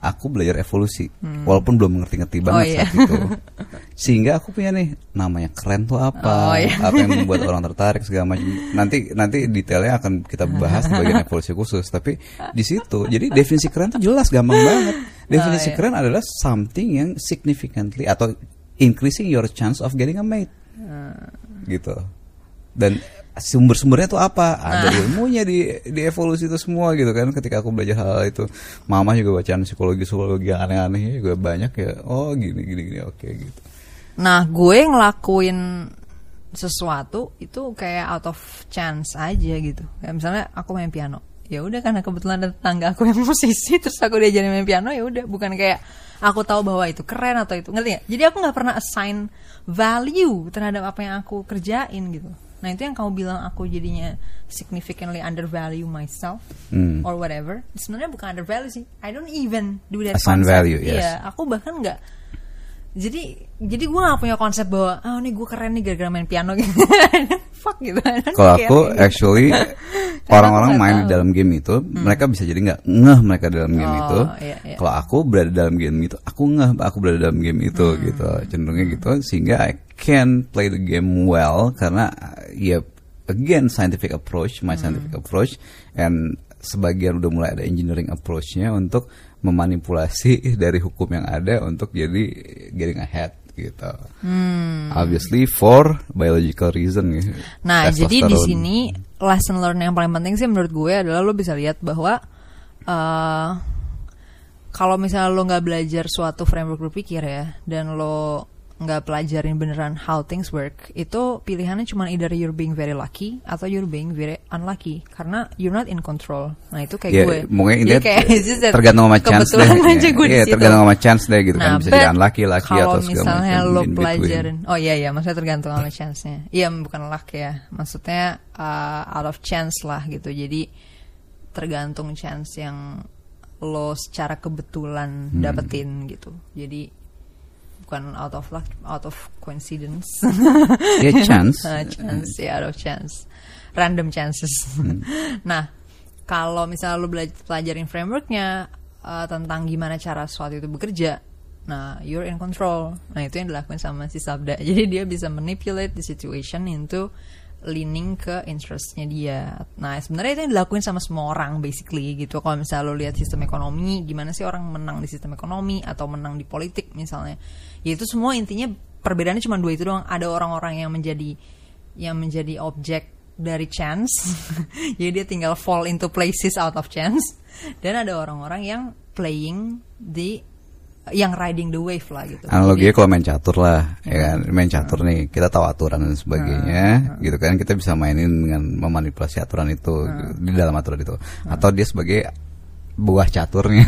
Aku belajar evolusi, walaupun belum ngerti-ngerti banget Hmm. Oh, iya. saat itu. Sehingga aku punya nih namanya keren tuh apa, Oh, iya. apa yang membuat orang tertarik segala macam. Nanti nanti detailnya akan kita bahas di bagian evolusi khusus. Tapi di situ, jadi definisi keren tuh jelas gampang banget. Definisi Oh, iya. keren adalah something yang significantly atau increasing your chance of getting a mate. Gitu. Dan sumber-sumbernya tuh apa? Ada ilmunya di di evolusi itu semua gitu kan. Ketika aku belajar hal, itu mama juga bacaan psikologi psikologi aneh-aneh juga banyak ya. Oh gini gini gini oke gitu. Nah gue ngelakuin sesuatu itu kayak out of chance aja gitu. Kayak misalnya aku main piano. Ya udah karena kebetulan ada tetangga aku yang [laughs] musisi terus aku diajarin main piano ya udah. Bukan kayak aku tahu bahwa itu keren atau itu ngerti nggak? Jadi aku nggak pernah assign value terhadap apa yang aku kerjain gitu. Nah itu yang kamu bilang aku jadinya significantly undervalue myself Hmm. or whatever. Sebenarnya bukan undervalue sih. I don't even do that Assign concept. value, yes. Iya, aku bahkan nggak jadi jadi gue gak punya konsep bahwa oh nih gue keren nih gara-gara main piano. Gitu [laughs] fuck gitu. Kalau aku actually [laughs] orang-orang main di dalam game itu mereka bisa jadi nggak ngeh mereka dalam game Oh, itu. iya, iya. kalau aku berada dalam game itu aku ngeh aku berada dalam game itu Hmm. gitu. Cenderungnya gitu sehingga I can play the game well karena ya again scientific approach my Hmm. scientific approach and sebagian udah mulai ada engineering approachnya untuk memanipulasi [laughs] dari hukum yang ada untuk jadi getting ahead gitu. Obviously for biological reason. Hmm. Nah, jadi di sini lesson learn yang paling penting sih menurut gue adalah lo bisa lihat bahwa eh kalau misalnya lo nggak belajar suatu framework berpikir ya, dan lo nggak pelajarin beneran how things work, itu pilihannya cuma either you're being very lucky atau you're being very unlucky karena you're not in control. Nah itu kayak Ya, gue. mungkin intinya kayak [laughs] tergantung sama chance deh. kebetulan aja gue situ. tergantung sama chance deh gitu kan Nah, bisa but jadi unlucky, lucky atau segala misalnya macam lo pelajarin, oh iya iya, maksudnya tergantung sama chance-nya. Iya bukan luck ya, maksudnya uh, out of chance lah gitu. Jadi tergantung chance yang lo secara kebetulan Hmm. dapetin gitu. Jadi bukan out of luck, out of coincidence. [laughs] Ya chance. Uh, [laughs] chance ya out of chance random chances Hmm. [laughs] nah kalau misalnya lo belajar pelajarin frameworknya uh, tentang gimana cara sesuatu itu bekerja nah you're in control nah itu yang dilakukan sama si Sabda jadi dia bisa manipulate the situation into leaning ke interestnya dia. Nah sebenarnya itu yang dilakuin sama semua orang basically gitu. Kalau misalnya lo lihat sistem ekonomi, gimana sih orang menang di sistem ekonomi atau menang di politik misalnya, ya itu semua intinya perbedaannya cuma dua itu doang. Ada orang-orang yang menjadi yang menjadi objek dari chance, [laughs] jadi dia tinggal fall into places out of chance. Dan ada orang-orang yang playing di yang riding the wave lah gitu. Analoginya kalau main catur lah, ya kan, main catur nih, kita tahu aturan dan sebagainya, gitu kan, kita bisa mainin dengan memanipulasi aturan itu di dalam aturan itu, atau dia sebagai buah caturnya,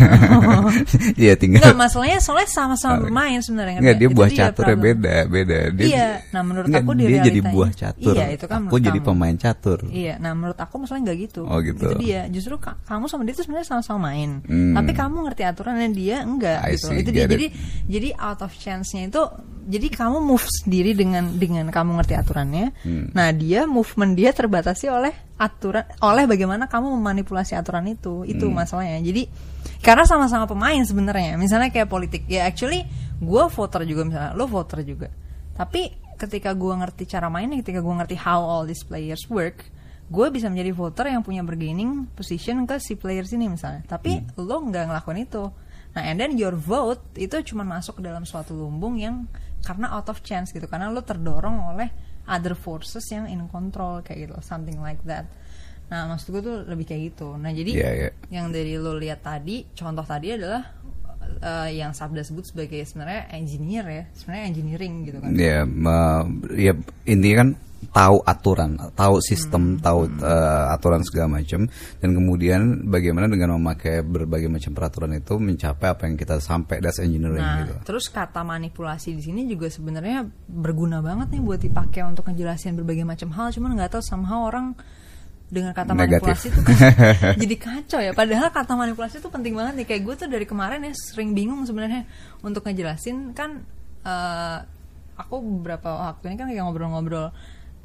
dia [laughs] tinggal. Enggak, masalahnya soalnya sama-sama bermain sebenarnya. Enggak, ngerti dia buah Itu dia caturnya beda, beda. Dia, Iya, nah menurut Enggak, aku di dia jadi buah catur. Iya, itu kan Aku jadi kamu. pemain catur. Iya, nah menurut aku masalahnya nggak gitu. Oh, gitu. Itu dia. Justru ka- kamu sama dia tuh sebenarnya sama-sama main. Hmm. Tapi kamu ngerti aturan dan dia enggak I gitu. see, itu dia. it. Jadi jadi out of chance-nya itu jadi kamu move sendiri dengan dengan kamu ngerti aturannya. Hmm. Nah, dia movement dia terbatasi oleh aturan oleh bagaimana kamu memanipulasi aturan itu. Itu Hmm. masalahnya. Jadi karena sama-sama pemain sebenarnya. Misalnya kayak politik. Ya actually gue voter juga misalnya, lo voter juga. Tapi ketika gue ngerti cara mainnya, ketika gue ngerti how all these players work, gue bisa menjadi voter yang punya bargaining position ke si players ini misalnya. Tapi lo nggak ngelakuin itu. Nah, and then your vote itu cuma masuk ke dalam suatu lumbung yang karena out of chance gitu, karena lo terdorong oleh other forces yang in control kayak gitu, something like that. Nah, maksud gue tuh lebih kayak gitu. Nah, jadi Iya, iya. yang dari lo lihat tadi, contoh tadi adalah eh, yang Sabda sebut sebagai sebenarnya engineer ya, sebenarnya engineering gitu kan. Ya, me- ya intinya kan tahu aturan, tahu sistem, tahu eh, aturan segala macam, dan kemudian bagaimana dengan memakai berbagai macam peraturan itu mencapai apa yang kita sampai das engineering Nah, gitu. terus kata manipulasi di sini juga sebenarnya berguna banget nih buat dipakai untuk ngejelasin berbagai macam hal. Cuman nggak tahu somehow orang dengan kata Negatif. manipulasi itu kan [laughs] jadi kacau ya. Padahal kata manipulasi itu penting banget nih. Kayak gue tuh dari kemarin ya sering bingung sebenarnya untuk ngejelasin kan eh, aku beberapa waktu ini kan kayak ngobrol-ngobrol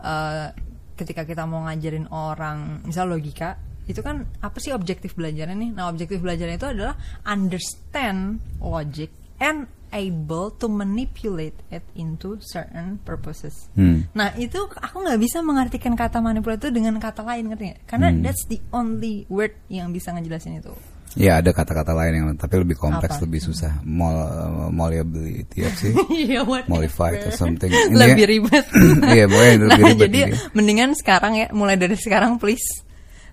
eh, ketika kita mau ngajarin orang misal logika itu kan apa sih objektif belajarnya nih nah objektif belajarnya itu adalah understand logic and able to manipulate it into certain purposes Hmm. nah itu aku nggak bisa mengartikan kata manipulate itu dengan kata lain ngerti nggak? karena Hmm. that's the only word yang bisa ngejelasin itu Ya ada kata-kata lain yang tapi lebih kompleks, Apa? lebih susah. Mol, malleability apa sih? [laughs] Iya, whatever. Modified or something. [laughs] Lebih ribet. [laughs] Iya, lebih nah, ribet jadi ini. mendingan sekarang ya, mulai dari sekarang please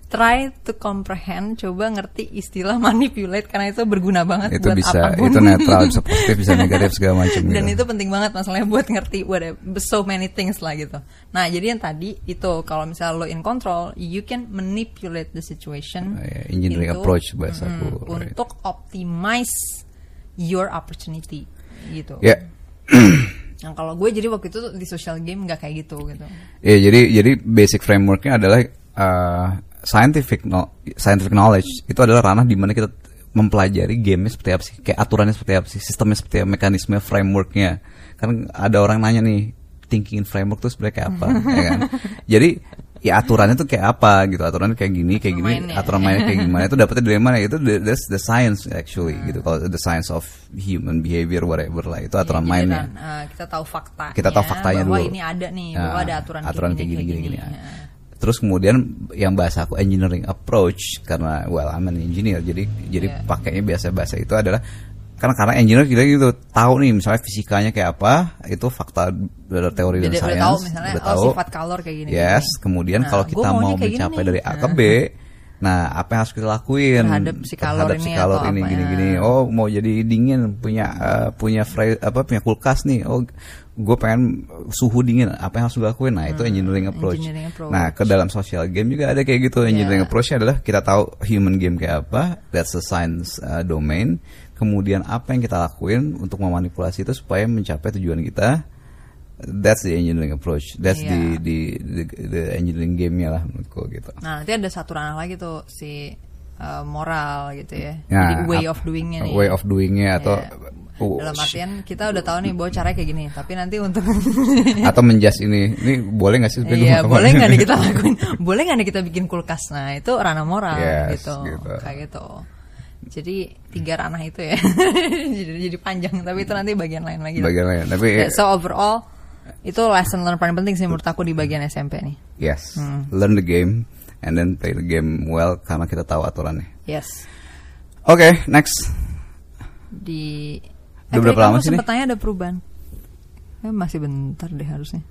try to comprehend, coba ngerti istilah [laughs] manipulate karena itu berguna banget itu buat bisa apa pun. itu netral [laughs] bisa positif bisa negatif segala macam Dan gitu. itu penting banget masalahnya buat ngerti whatever, so many things lah gitu. Nah, jadi yang tadi itu kalau misalnya lo in control, you can manipulate the situation. Oh, ya, engineering into- approach bahasa mm, aku, right. Untuk optimize your opportunity gitu. Ya, [clears throat] Nah, kalau gue jadi waktu itu di social game nggak kayak gitu gitu. ya jadi jadi basic frameworknya adalah uh, scientific no- scientific knowledge itu adalah ranah di mana kita mempelajari gamenya seperti apa sih, kayak aturannya seperti apa sih, sistemnya seperti apa, mekanisme frameworknya. Kan ada orang nanya nih, thinking framework itu sebenarnya kayak apa, [laughs] ya kan? Jadi ya aturannya tuh kayak apa gitu, aturannya kayak gini, kayak gini, mainnya. aturan mainnya kayak gimana itu dapetnya dari mana? Itu the, that's the science actually gitu. Kalau the science of human behavior whatever lah itu aturan Ya, mainnya. kan, eh, kita tahu fakta. Kita tahu faktanya bahwa dulu. ini ada nih, bahwa ada aturan, aturan kayak gini, kayak gini. ya. Ya. Terus kemudian yang bahasa aku engineering approach karena well I'm an engineer jadi jadi Yeah. pakainya biasa-bahasa itu adalah karena karena engineer kita gitu tahu nih misalnya fisikanya kayak apa itu fakta dari teori dan Jadi udah sains tahu misalnya udah oh tahu. sifat kalor kayak gini. Yes, gini. kemudian Nah, kalau kita mau mencapai dari A ke. B, nah apa yang harus kita lakuin Terhadap si kalor terhadap ini si kalor ini apa gini ya. gini. Oh mau jadi dingin punya eh, punya fre- apa punya kulkas nih. Oh gue pengen suhu dingin. Apa yang harus gue lakuin? Nah itu engineering approach. Hmm, engineering approach. Nah ke dalam social game juga ada kayak gitu. Engineering Yeah. approach adalah kita tahu human game kayak apa. That's a science uh, domain. Kemudian apa yang kita lakuin untuk memanipulasi itu supaya mencapai tujuan kita. That's the engineering approach. That's Yeah. the, the the the engineering game-nya lah menurutku gitu. Nah, nanti ada satu ranah lagi tuh si eh, moral gitu ya. Nah, Jadi way of doingnya nih. Way of doingnya atau Ya. Oh, Dalam artian kita udah tahu nih bahwa caranya kayak gini, tapi nanti untuk [laughs] atau menjas ini ini boleh nggak sih Iya, boleh nggak nih [laughs] kita lakuin? boleh nggak nih kita bikin kulkas? Nah, itu ranah moral Yes, gitu. gitu. Kayak gitu. Jadi tiga ranah itu ya. [laughs] jadi jadi panjang, tapi itu nanti bagian lain lagi. bagian lain tapi Ya, so overall itu lesson learn paling penting sih menurut aku di bagian SMP nih. yes Hmm. learn the game and then play the game well karena kita tahu aturannya Yes. oke next Di Udah berapa kamu lama sih tanya ada perubahan. Eh, masih bentar deh harusnya.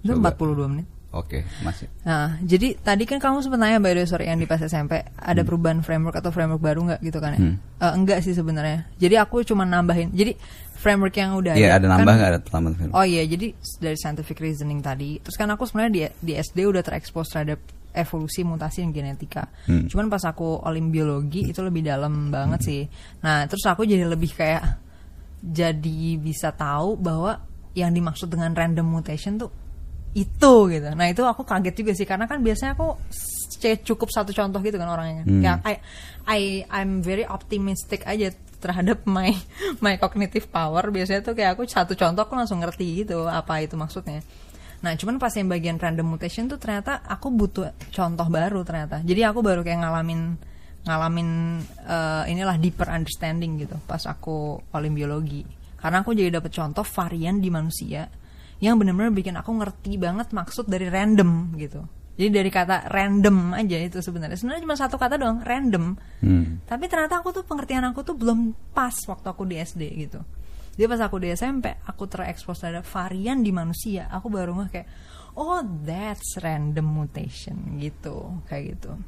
Coba. 42 menit. oke masih Nah, jadi tadi kan kamu sempat nanya by the way, sorry yang di pas SMP ada perubahan framework atau framework baru nggak gitu kan ya? Hmm. Eh, enggak sih sebenarnya. Jadi aku cuma nambahin. Jadi framework yang udah Iya ada kan- nambah nggak ada tambahan film Oh iya, jadi dari scientific reasoning tadi, terus kan aku sebenarnya di, di SD udah terekspos terhadap evolusi, mutasi, dan genetika. Hmm. Cuman pas aku olim biologi itu lebih dalam banget sih. Nah, terus aku jadi lebih kayak jadi bisa tahu bahwa yang dimaksud dengan random mutation tuh itu gitu. Nah itu aku kaget juga sih karena kan biasanya aku cukup satu contoh gitu kan orangnya. Hmm. Kayak I, I I'm very optimistic aja terhadap my [laughs] my cognitive power. Biasanya tuh kayak aku satu contoh aku langsung ngerti gitu apa itu maksudnya. Nah cuman pas yang bagian random mutation tuh ternyata aku butuh contoh baru ternyata. Jadi aku baru kayak ngalamin ngalamin eh, inilah deeper understanding gitu pas aku olim biologi. Karena aku jadi dapet contoh varian di manusia yang benar-benar bikin aku ngerti banget maksud dari random gitu. Jadi dari kata random aja itu sebenarnya sebenarnya cuma satu kata doang random. Hmm. Tapi ternyata aku tuh pengertian aku tuh belum pas waktu aku di SD gitu. Jadi pas aku di SMP aku terekspos terhadap varian di manusia, aku baru nggak kayak oh that's random mutation gitu kayak gitu.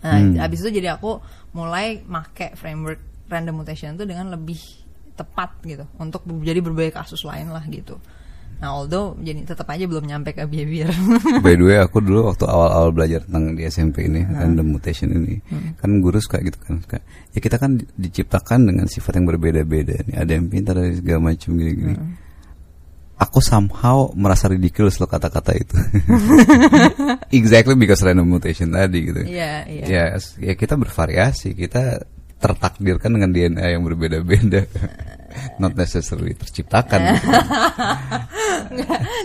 Nah, Hmm. abis itu jadi aku mulai make framework random mutation itu dengan lebih tepat gitu untuk jadi berbagai kasus lain lah gitu. Nah, although jadi tetap aja belum nyampe ke behavior. [laughs] By the way, aku dulu waktu awal-awal belajar tentang di SMP ini, Nah. random mutation ini, Hmm. kan guru suka gitu kan, suka, ya kita kan di- diciptakan dengan sifat yang berbeda-beda nih, ada yang pintar, ada yang segala macam gini-gini. Hmm. Aku somehow merasa ridiculous loh kata-kata itu. [laughs] exactly because random mutation tadi gitu. Iya, iya. Ya, s- ya kita bervariasi, kita tertakdirkan dengan DNA yang berbeda-beda. [laughs] not necessarily terciptakan.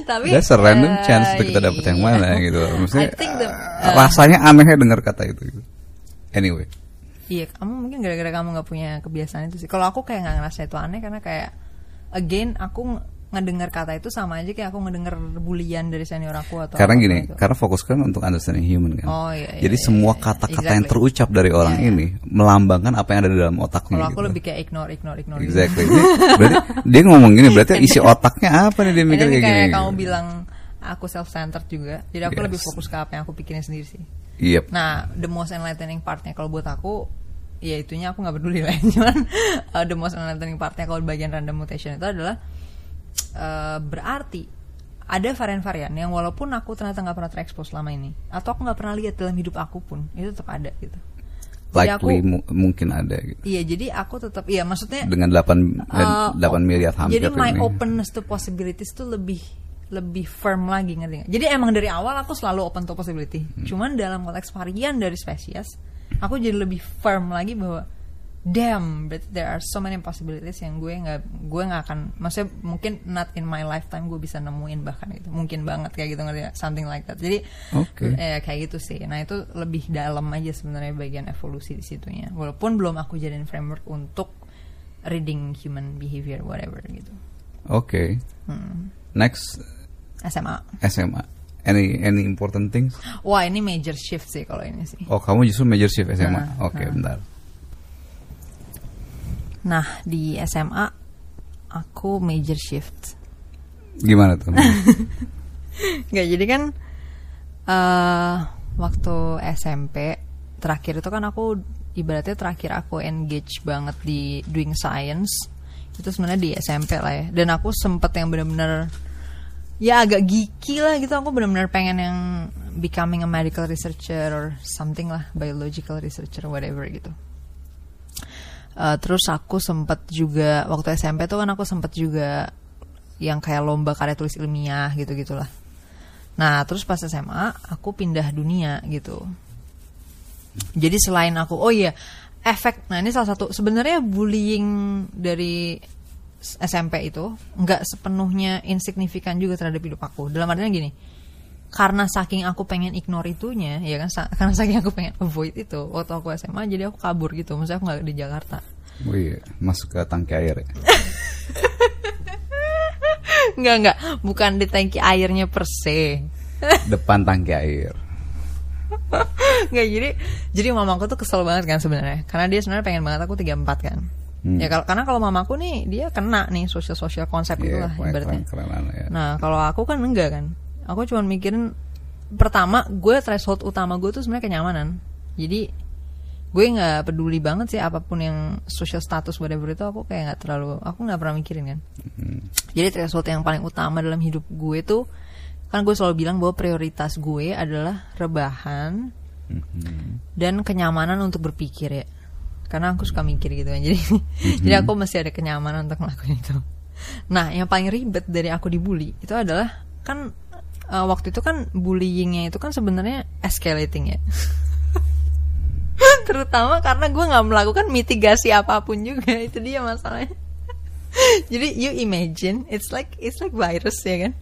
Tapi That's a random eh, chance untuk kita dapat yang iya. mana gitu. Maksudnya the- eh, rasanya aneh dengar kata itu. gitu. Anyway, Iya, kamu mungkin gara-gara kamu nggak punya kebiasaan itu sih. Kalau aku kayak nggak ngerasa itu aneh karena kayak again aku ngedengar kata itu sama aja kayak aku ngedengar bulian dari senior aku atau karena gini, gitu. karena fokus kan untuk understanding human kan. Oh, iya, iya, Jadi iya, semua iya. kata-kata yang Exactly. terucap dari orang Iya, iya. ini melambangkan apa yang ada di dalam otaknya. Kalau aku gitu. lebih kayak ignore, ignore, ignore. gitu. Exactly. berarti dia ngomong gini, berarti [laughs] isi otaknya apa nih dia mikir kayak kayak gini. kamu gitu. bilang aku self-centered juga. Jadi aku Yes. lebih fokus ke apa yang aku pikirin sendiri sih. Yep. Nah, the most enlightening partnya kalau buat aku ya itunya aku nggak peduli lah [laughs] cuman uh, the most enlightening partnya kalau bagian random mutation itu adalah uh, berarti ada varian-varian yang walaupun aku ternyata nggak pernah terekspos selama ini atau aku nggak pernah lihat dalam hidup aku pun itu tetap ada gitu Jadi Likely aku- mu- mungkin ada gitu. iya jadi aku tetap iya maksudnya Dengan 8 Uh, 8 miliar hampir Jadi my ini. openness to possibilities tuh lebih lebih firm lagi ngerti nggak? Jadi emang dari awal aku selalu open to possibility. Hmm. Cuman dalam konteks varian dari spesies, aku jadi lebih firm lagi bahwa damn, but there are so many possibilities yang gue nggak gue nggak akan, maksudnya mungkin not in my lifetime gue bisa nemuin bahkan itu mungkin banget kayak gitu ngerti nggak? something like that. Jadi Oke. eh, kayak gitu sih. Nah itu lebih dalam aja sebenarnya bagian evolusi di situnya. Walaupun belum aku jadiin framework untuk reading human behavior whatever gitu. Oke. Hmm. Next SMA. SMA. Any any important things? Wah ini major shift sih kalau ini sih. Oh, kamu justru major shift SMA. Nah, Oke, nah. bentar. Nah di SMA aku major shift. Gimana tuh? [laughs] Nggak jadi kan eh waktu SMP terakhir itu kan aku ibaratnya terakhir aku engage banget di doing science itu sebenarnya di SMP lah ya dan aku sempet yang bener-bener ya agak geeky lah gitu aku bener-bener pengen yang becoming a medical researcher or something lah biological researcher whatever gitu Eh, terus aku sempet juga waktu SMP tuh kan aku sempet juga yang kayak lomba karya tulis ilmiah gitu gitulah nah terus pas SMA aku pindah dunia gitu. Jadi selain aku oh iya efek nah ini salah satu sebenarnya bullying dari SMP itu nggak sepenuhnya insignifikan juga terhadap hidup aku. Dalam artinya gini karena saking aku pengen ignore itunya ya kan sa- [laughs] karena saking aku pengen avoid itu waktu aku SMA jadi aku kabur gitu maksudnya aku nggak di Jakarta Oh iya, masuk ke tangki air ya. [laughs] nggak nggak bukan di tangki airnya per se [laughs] Depan tangki air. nggak jadi jadi mamaku tuh kesel banget kan sebenarnya karena dia sebenarnya pengen banget aku 34 kan Hmm. ya kalau karena kalau mamaku nih dia kena nih sosial sosial konsep Iya, gitu lah keren- ibaratnya ya. Nah, kalau aku kan enggak kan. Aku cuma mikirin pertama gue threshold utama gue tuh sebenarnya kenyamanan. Jadi gue nggak peduli banget sih apa pun yang social status whatever itu aku kayak nggak terlalu aku nggak pernah mikirin kan. Hmm. Jadi threshold yang paling utama dalam hidup gue tuh kan gue selalu bilang bahwa prioritas gue adalah rebahan Mhm. dan kenyamanan untuk berpikir ya karena aku suka mikir gitu kan jadi jadi aku mesti ada kenyamanan untuk ngelakuin itu nah yang paling ribet dari aku dibully itu adalah kan eh, waktu itu kan bullyingnya itu kan sebenarnya escalating ya. [laughs] Terutama karena gue nggak melakukan mitigasi apa pun juga itu dia masalahnya. [laughs] Jadi you imagine it's like it's like virus ya kan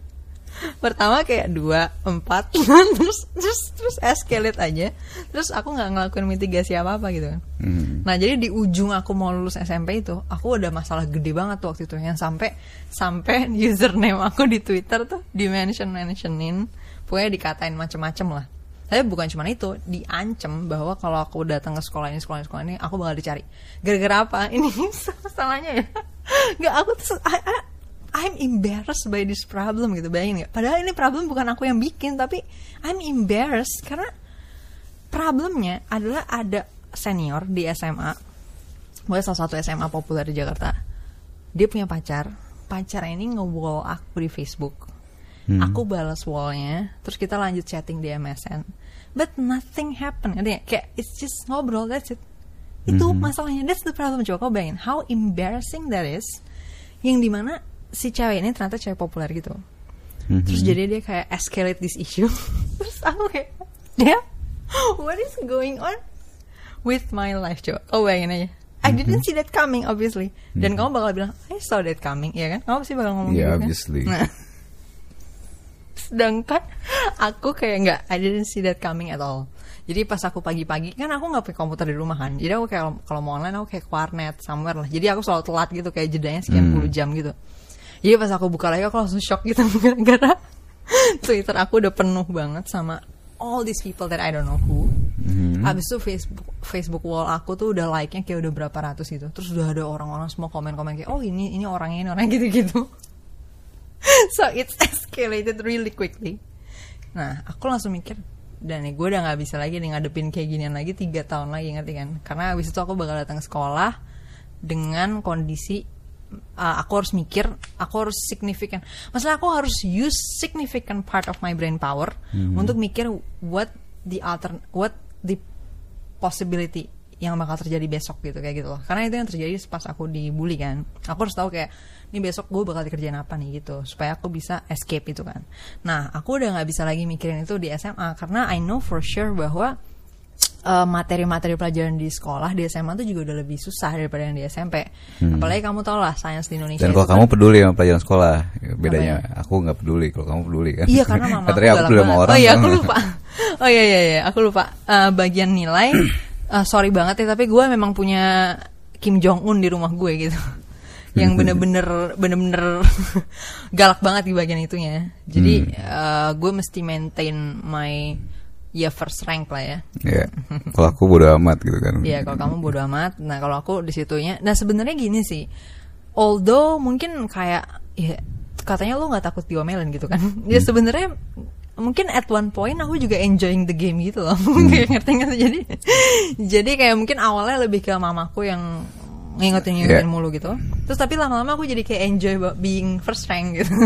pertama kayak dua empat terus terus terus escalate aja. Terus aku nggak ngelakuin mitigasi apa apa gitu kan. Hmm. nah jadi di ujung aku mau lulus SMP itu aku udah masalah gede banget tuh waktu itu. Yang sampai sampai [laughs] username aku di Twitter tuh di mention mentionin pokoknya dikatain macem-macem lah. Tapi bukan cuma itu diancem bahwa kalau aku datang ke sekolah ini sekolah ini sekolah ini aku bakal dicari. Gara-gara apa? [laughs] Ini [laughs] salahnya ya? Nggak aku tuh I, I- I'm embarrassed by this problem gitu bayangin nggak? Padahal ini problem bukan aku yang bikin tapi I'm embarrassed karena problemnya adalah ada senior di SMA Pokoknya salah satu SMA populer di Jakarta. Dia punya pacar. Pacar ini nge-wall aku di Facebook. Aku balas wallnya terus kita lanjut chatting di MSN but nothing happen. Ngerti nggak? kayak it's just ngobrol that's it. Itu masalahnya that's the problem. Coba kau bayangin how embarrassing that is. Yang di mana si cewek ini ternyata cewek populer gitu Mhm. terus jadi dia kayak escalate this issue [laughs] terus aku kayak dia what is going on with my life coba kau bayangin aja I didn't see that coming obviously. Dan kamu bakal bilang I saw that coming, ya kan? Kamu pasti bakal ngomong Yeah, gitu kan? obviously. Nah, [laughs] sedangkan aku kayak nggak I didn't see that coming at all. Jadi pas aku pagi-pagi kan aku nggak punya komputer di rumah kan. Jadi aku kayak kalau mau online aku kayak ke warnet somewhere lah. Jadi aku selalu telat gitu kayak jedanya sekian puluh jam gitu. Jadi pas aku buka lagi aku langsung shock gitu [laughs] gara-gara Twitter aku udah penuh banget sama all these people that I don't know who. Abis itu Facebook Facebook wall aku tuh udah like-nya kayak udah berapa ratus gitu. Terus udah ada orang-orang semua komen-komen kayak oh ini ini orangnya ini orang [laughs] gitu-gitu. so it's [laughs] escalated really quickly. Nah, aku langsung mikir dan nih gue udah nggak bisa lagi nih ngadepin kayak ginian lagi tiga tahun lagi ngerti kan? Karena abis itu aku bakal datang sekolah dengan kondisi uh, aku harus mikir, aku harus significant. Masalah aku harus use significant part of my brain power untuk mikir what the alter, what the possibility yang bakal terjadi besok gitu kayak gitu loh. Karena itu yang terjadi pas aku dibully kan. Aku harus tahu kayak ini besok gue bakal dikerjain apa nih gitu supaya aku bisa escape itu kan. Nah aku udah nggak bisa lagi mikirin itu di SMA karena I know for sure bahwa uh, materi-materi pelajaran di sekolah di SMA tuh juga udah lebih susah daripada yang di SMP. Apalagi kamu tau lah sains di Indonesia. Dan kalau kan- kamu peduli sama pelajaran sekolah, bedanya aku nggak peduli. Kalau kamu peduli kan? Iya karena mama [laughs] aku galak peduli sama orang. Oh iya kan? aku lupa. Oh iya iya iya aku lupa. Eh, bagian nilai [clears throat] eh, sorry banget ya tapi gue memang punya Kim Jong Un di rumah gue gitu. [laughs] Yang bener-bener bener-bener [laughs] galak banget di bagian itunya. Jadi eh, gue mesti maintain my ya first rank lah ya. Iya. Kalau aku bodo amat gitu kan. Iya, kalau kamu bodo amat. Nah, kalau aku di situnya, nah sebenarnya gini sih. Although mungkin kayak ya katanya lo nggak takut diomelin gitu kan. Ya sebenarnya mungkin at one point aku juga enjoying the game gitu loh. [laughs] Kayak ngerti nggak sih? Jadi jadi kayak mungkin awalnya lebih ke mamaku yang ngingetin ngingetin Yeah. mulu gitu. Terus tapi lama-lama aku jadi kayak enjoy being first rank gitu. [laughs]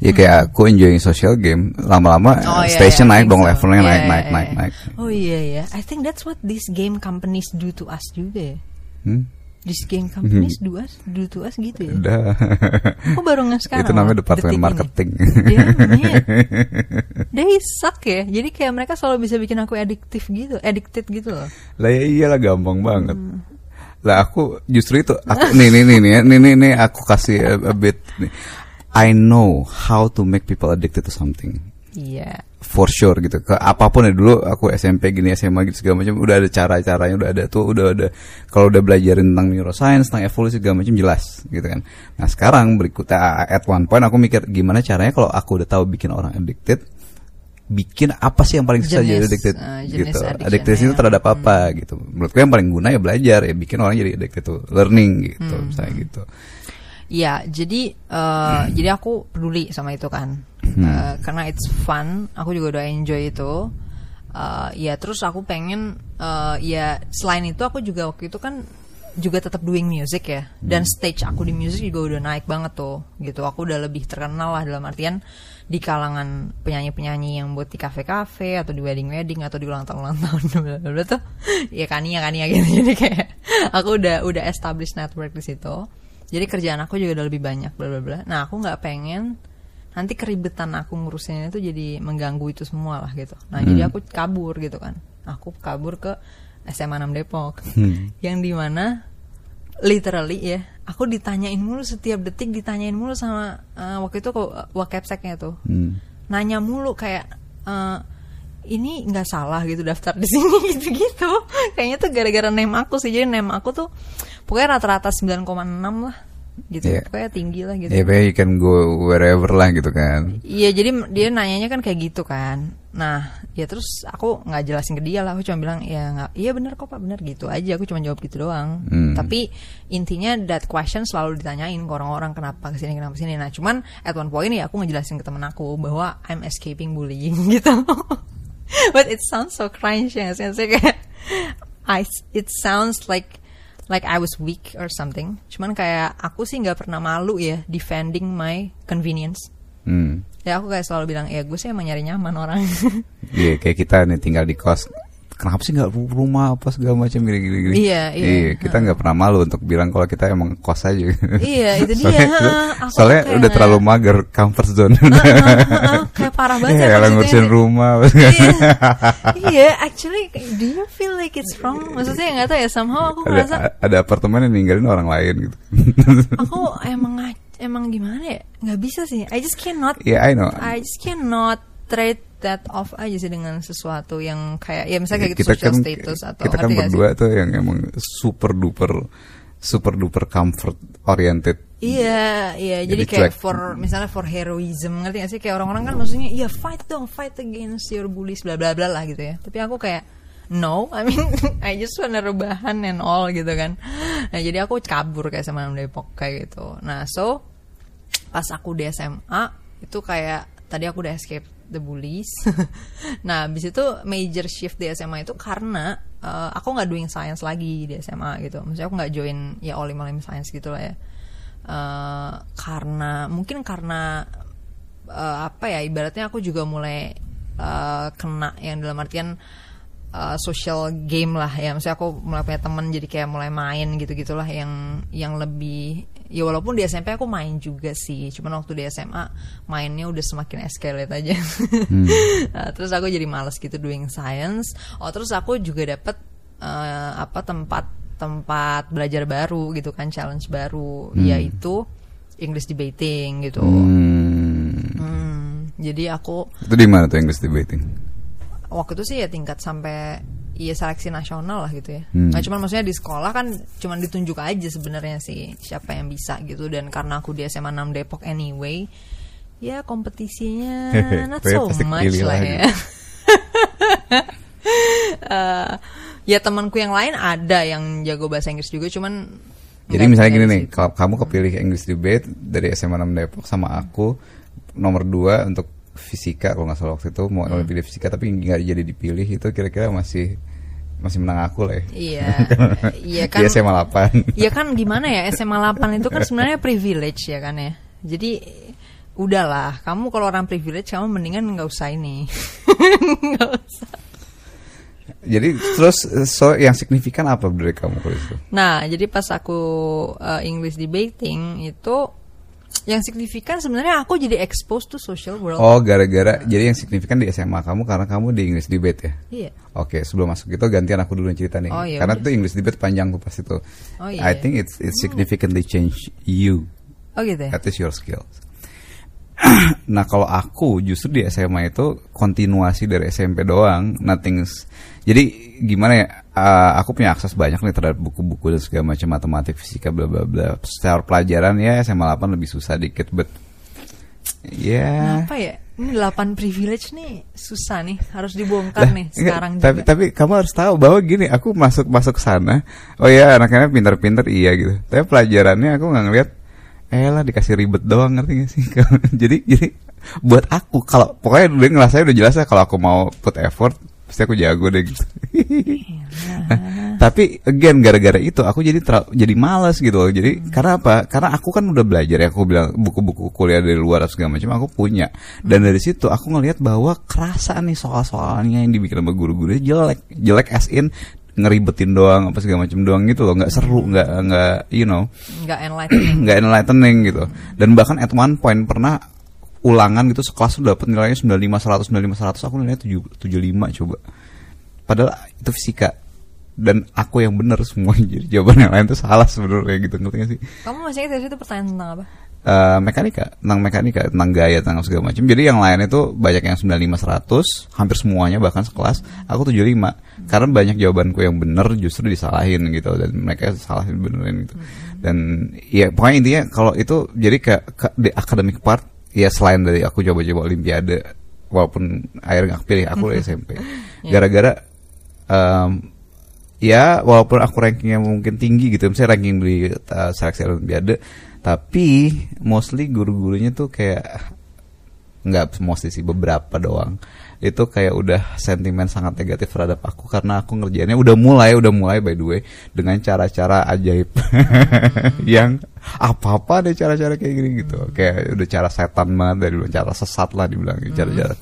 Ya kayak aku enjoying social game, lama-lama Oh, iya, station iya, I naik dong so. levelnya Iya, naik iya, naik iya. naik naik. Oh iya iya. I think that's what these game companies do to us juga ya. Hmm? These game companies do us do to us gitu ya. Udah. [laughs] Aku baru nge sekarang. Itu namanya departemen marketing. Iya, man. [laughs] They suck ya. Jadi kayak mereka selalu bisa bikin aku adiktif gitu, addicted gitu loh. lah ya iyalah gampang banget. Hmm. Lah aku justru itu aku nih nih nih nih nih nih, nih aku kasih a, a bit nih. I know how to make people addicted to something. Iya. For sure gitu. Ke apa pun ya dulu aku SMP gini SMA gitu segala macam udah ada cara-caranya udah ada tuh udah ada kalau udah belajarin tentang neuroscience tentang evolusi segala macam jelas gitu kan. Nah sekarang berikutnya at one point aku mikir gimana caranya kalau aku udah tahu bikin orang addicted bikin apa sih yang paling susah jadi addicted jenis gitu. Addicted itu ya. terhadap apa gitu. Menurutku yang paling guna ya belajar ya bikin orang jadi addicted to learning gitu Hmm. misalnya gitu. Iya, jadi eh, jadi aku peduli sama itu kan. Eh, karena it's fun, aku juga udah enjoy itu. Eh, ya terus aku pengen eh, ya selain itu aku juga waktu itu kan juga tetap doing music ya dan stage aku di music juga udah naik banget tuh gitu aku udah lebih terkenal lah dalam artian di kalangan penyanyi-penyanyi yang buat di kafe-kafe atau di wedding-wedding atau di ulang tahun [laughs] ulang tahun bla tuh. Ya kania kania gitu. [laughs] Jadi kayak aku udah udah establish network di situ. Jadi kerjaan aku juga udah lebih banyak bla bla bla. Nah aku nggak pengen nanti keribetan aku ngurusin itu jadi mengganggu itu semua lah gitu. Nah jadi aku kabur gitu kan. Aku kabur ke SMA 6 Depok. Yang di mana literally ya aku ditanyain mulu setiap detik ditanyain mulu sama eh, waktu itu kok wakapseknya tuh. Hmm. nanya mulu kayak eh, ini nggak salah gitu daftar di sini [laughs] gitu-gitu. Kayaknya tuh gara-gara name aku sih jadi name aku tuh pokoknya rata-rata 9,6 lah gitu Iya. pokoknya tinggi lah gitu Ya pokoknya you can go wherever lah gitu kan. Iya jadi m- dia nanyanya kan kayak gitu kan. Nah ya terus aku nggak jelasin ke dia lah. Aku cuma bilang ya nggak. Iya bener kok pak bener gitu aja. Aku cuma jawab gitu doang. Hmm. Tapi intinya that question selalu ditanyain ke orang-orang kenapa ke sini kenapa ke sini. Nah cuman at one point ya aku ngejelasin ke temen aku bahwa I'm escaping bullying [laughs] gitu. But it sounds so cringe ya. Saya kayak I it sounds like like I was weak or something. Cuman kayak aku sih nggak pernah malu ya defending my convenience. Hmm. Ya aku kayak selalu bilang ya gue sih emang nyari nyaman orang. [laughs] Iya kayak kita nih tinggal di kos kenapa sih nggak rumah apa segala macam gini gini gini Iya, iya. kita nggak pernah malu untuk bilang kalau kita emang kos aja Iya, [laughs] itu dia. soalnya, Aku soalnya kayak- udah terlalu mager comfort zone Heeh, kayak parah banget ya ya kalau ngurusin rumah Iya, [laughs] iya, actually, do you feel like it's wrong? Maksudnya nggak tahu ya, somehow aku ngerasa ada ada apartemen yang ninggalin orang lain gitu [laughs] aku emang emang gimana ya? Nggak bisa sih. I just cannot. ya I know I just cannot trade that off aja sih dengan sesuatu yang kayak ya misalnya kayak gitu kita social kan status atau kita kan ngerti nggak sih? berdua tuh yang emang super duper super duper comfort oriented Iya, iya. Jadi, Jadi kayak for misalnya for heroism ngerti gak sih? Kayak orang-orang kan maksudnya, iya fight dong, fight against your bullies, bla bla bla lah gitu ya. Tapi aku kayak no, I mean [laughs] I just wanna rebahan and all gitu kan. Nah jadi aku kabur kayak sama Depok kayak gitu. Nah so pas aku di SMA itu kayak tadi aku udah escape the bullies. [laughs] nah habis itu major shift di SMA itu karena eh, aku nggak doing science lagi di SMA gitu. Maksudnya aku nggak join ya olim olim science gitu lah ya. Eh, karena mungkin karena eh, apa ya ibaratnya aku juga mulai eh, kena yang dalam artian eh, social game lah ya maksudnya aku mulai punya temen jadi kayak mulai main gitu gitulah yang yang lebih ya walaupun di SMP aku main juga sih cuman waktu di SMA mainnya udah semakin escalate aja. [laughs] Nah, terus aku jadi males gitu doing science. Oh terus aku juga dapet eh, apa tempat tempat belajar baru gitu kan challenge baru. Yaitu English debating gitu. Hmm. Hmm, jadi aku itu di mana tuh English debating waktu itu sih ya tingkat sampai iya seleksi nasional lah gitu ya. Hmm. Nah cuman maksudnya di sekolah kan cuman ditunjuk aja sebenarnya sih siapa yang bisa gitu dan karena aku di SMA 6 Depok anyway, ya kompetisinya not so much lah ya. [laughs] Eh, ya temanku yang lain ada yang jago bahasa Inggris juga cuman Jadi misalnya gini nih, kalau kamu kepilih English debate dari SMA 6 Depok sama aku nomor 2 untuk fisika kalau nggak salah waktu itu mau Hmm. olimpiade fisika tapi nggak jadi dipilih itu kira-kira masih masih menang aku lah ya. Iya, [laughs] iya Di kan. SMA 8. Ya kan gimana ya SMA 8 itu kan sebenarnya privilege ya kan ya. Jadi udahlah, kamu kalau orang privilege kamu mendingan nggak usah ini. [laughs] Nggak usah. Jadi terus so yang signifikan apa dari kamu kalau itu? Nah, jadi pas aku uh, English debating itu yang signifikan sebenarnya aku jadi exposed to social world. Oh, gara-gara jadi yang signifikan di SMA kamu karena kamu di English debate ya. Iya. Oke, sebelum masuk itu gantian aku dulu yang cerita nih. Oh, iya, Karena itu English debate panjang tuh pas itu. Oh, iya, I iya. think it's it significantly change you. Oh gitu ya. That is your skills. [clears throat] nah kalau aku justru di SMA itu kontinuasi dari SMP doang, nothing's. Jadi gimana ya? Uh, aku punya akses banyak nih terhadap buku-buku dan segala macam matematik, fisika, bla bla bla. Secara pelajaran ya SMA 8 lebih susah dikit, but ya. Kenapa ya? Ini 8 privilege nih susah nih, harus dibongkar Lah, nih enggak, sekarang tapi juga. tapi kamu harus tahu bahwa gini aku masuk masuk sana oh ya anak-anak pintar-pintar iya gitu tapi pelajarannya aku nggak ngeliat eh lah dikasih ribet doang ngerti gak sih [laughs] jadi jadi buat aku kalau pokoknya udah ngerasa udah jelas ya kalau aku mau put effort pasti aku jago deh gitu. Nah, [laughs] tapi again gara-gara itu aku jadi terla- jadi malas gitu loh. Jadi karena apa? Karena aku kan udah belajar ya aku bilang buku-buku kuliah dari luar segala macam aku punya. Dan dari situ aku ngelihat bahwa kerasa nih soal-soalnya yang dibikin sama guru-guru jelek. Jelek as in ngeribetin doang apa segala macam doang gitu loh. Nggak seru nggak nggak you know. Nggak enlightening. [clears throat] nggak enlightening gitu. Dan bahkan at one point pernah ulangan gitu sekelas tuh dapat nilainya 95 100 95 100 aku nilainya 7 75 coba. Padahal itu fisika. Dan aku yang bener semua [laughs] jadi jawaban yang lain tuh salah sebenarnya gitu ngerti gak sih? Kamu masih ingat situ pertanyaan tentang apa? Eh, mekanika tentang mekanika tentang gaya tentang segala macam. Jadi yang lain itu banyak yang 95 100 hampir semuanya bahkan sekelas aku 75 karena banyak jawabanku yang bener justru disalahin gitu dan mereka salahin benerin gitu. Dan ya pokoknya intinya kalau itu jadi ke, ke di academic part ya selain dari aku coba-coba olimpiade walaupun akhirnya nggak pilih aku SMP [laughs] gara-gara em, ya walaupun aku rankingnya mungkin tinggi gitu misalnya ranking di uh, seleksi olimpiade tapi mostly guru-gurunya tuh kayak nggak mostly sih beberapa doang itu kayak udah sentimen sangat negatif terhadap aku karena aku ngerjainnya udah mulai udah mulai by the way dengan cara-cara ajaib. [laughs] Yang apa-apa deh cara-cara kayak gini gitu. Kayak udah cara setan banget dari cara sesat lah dibilang cara-cara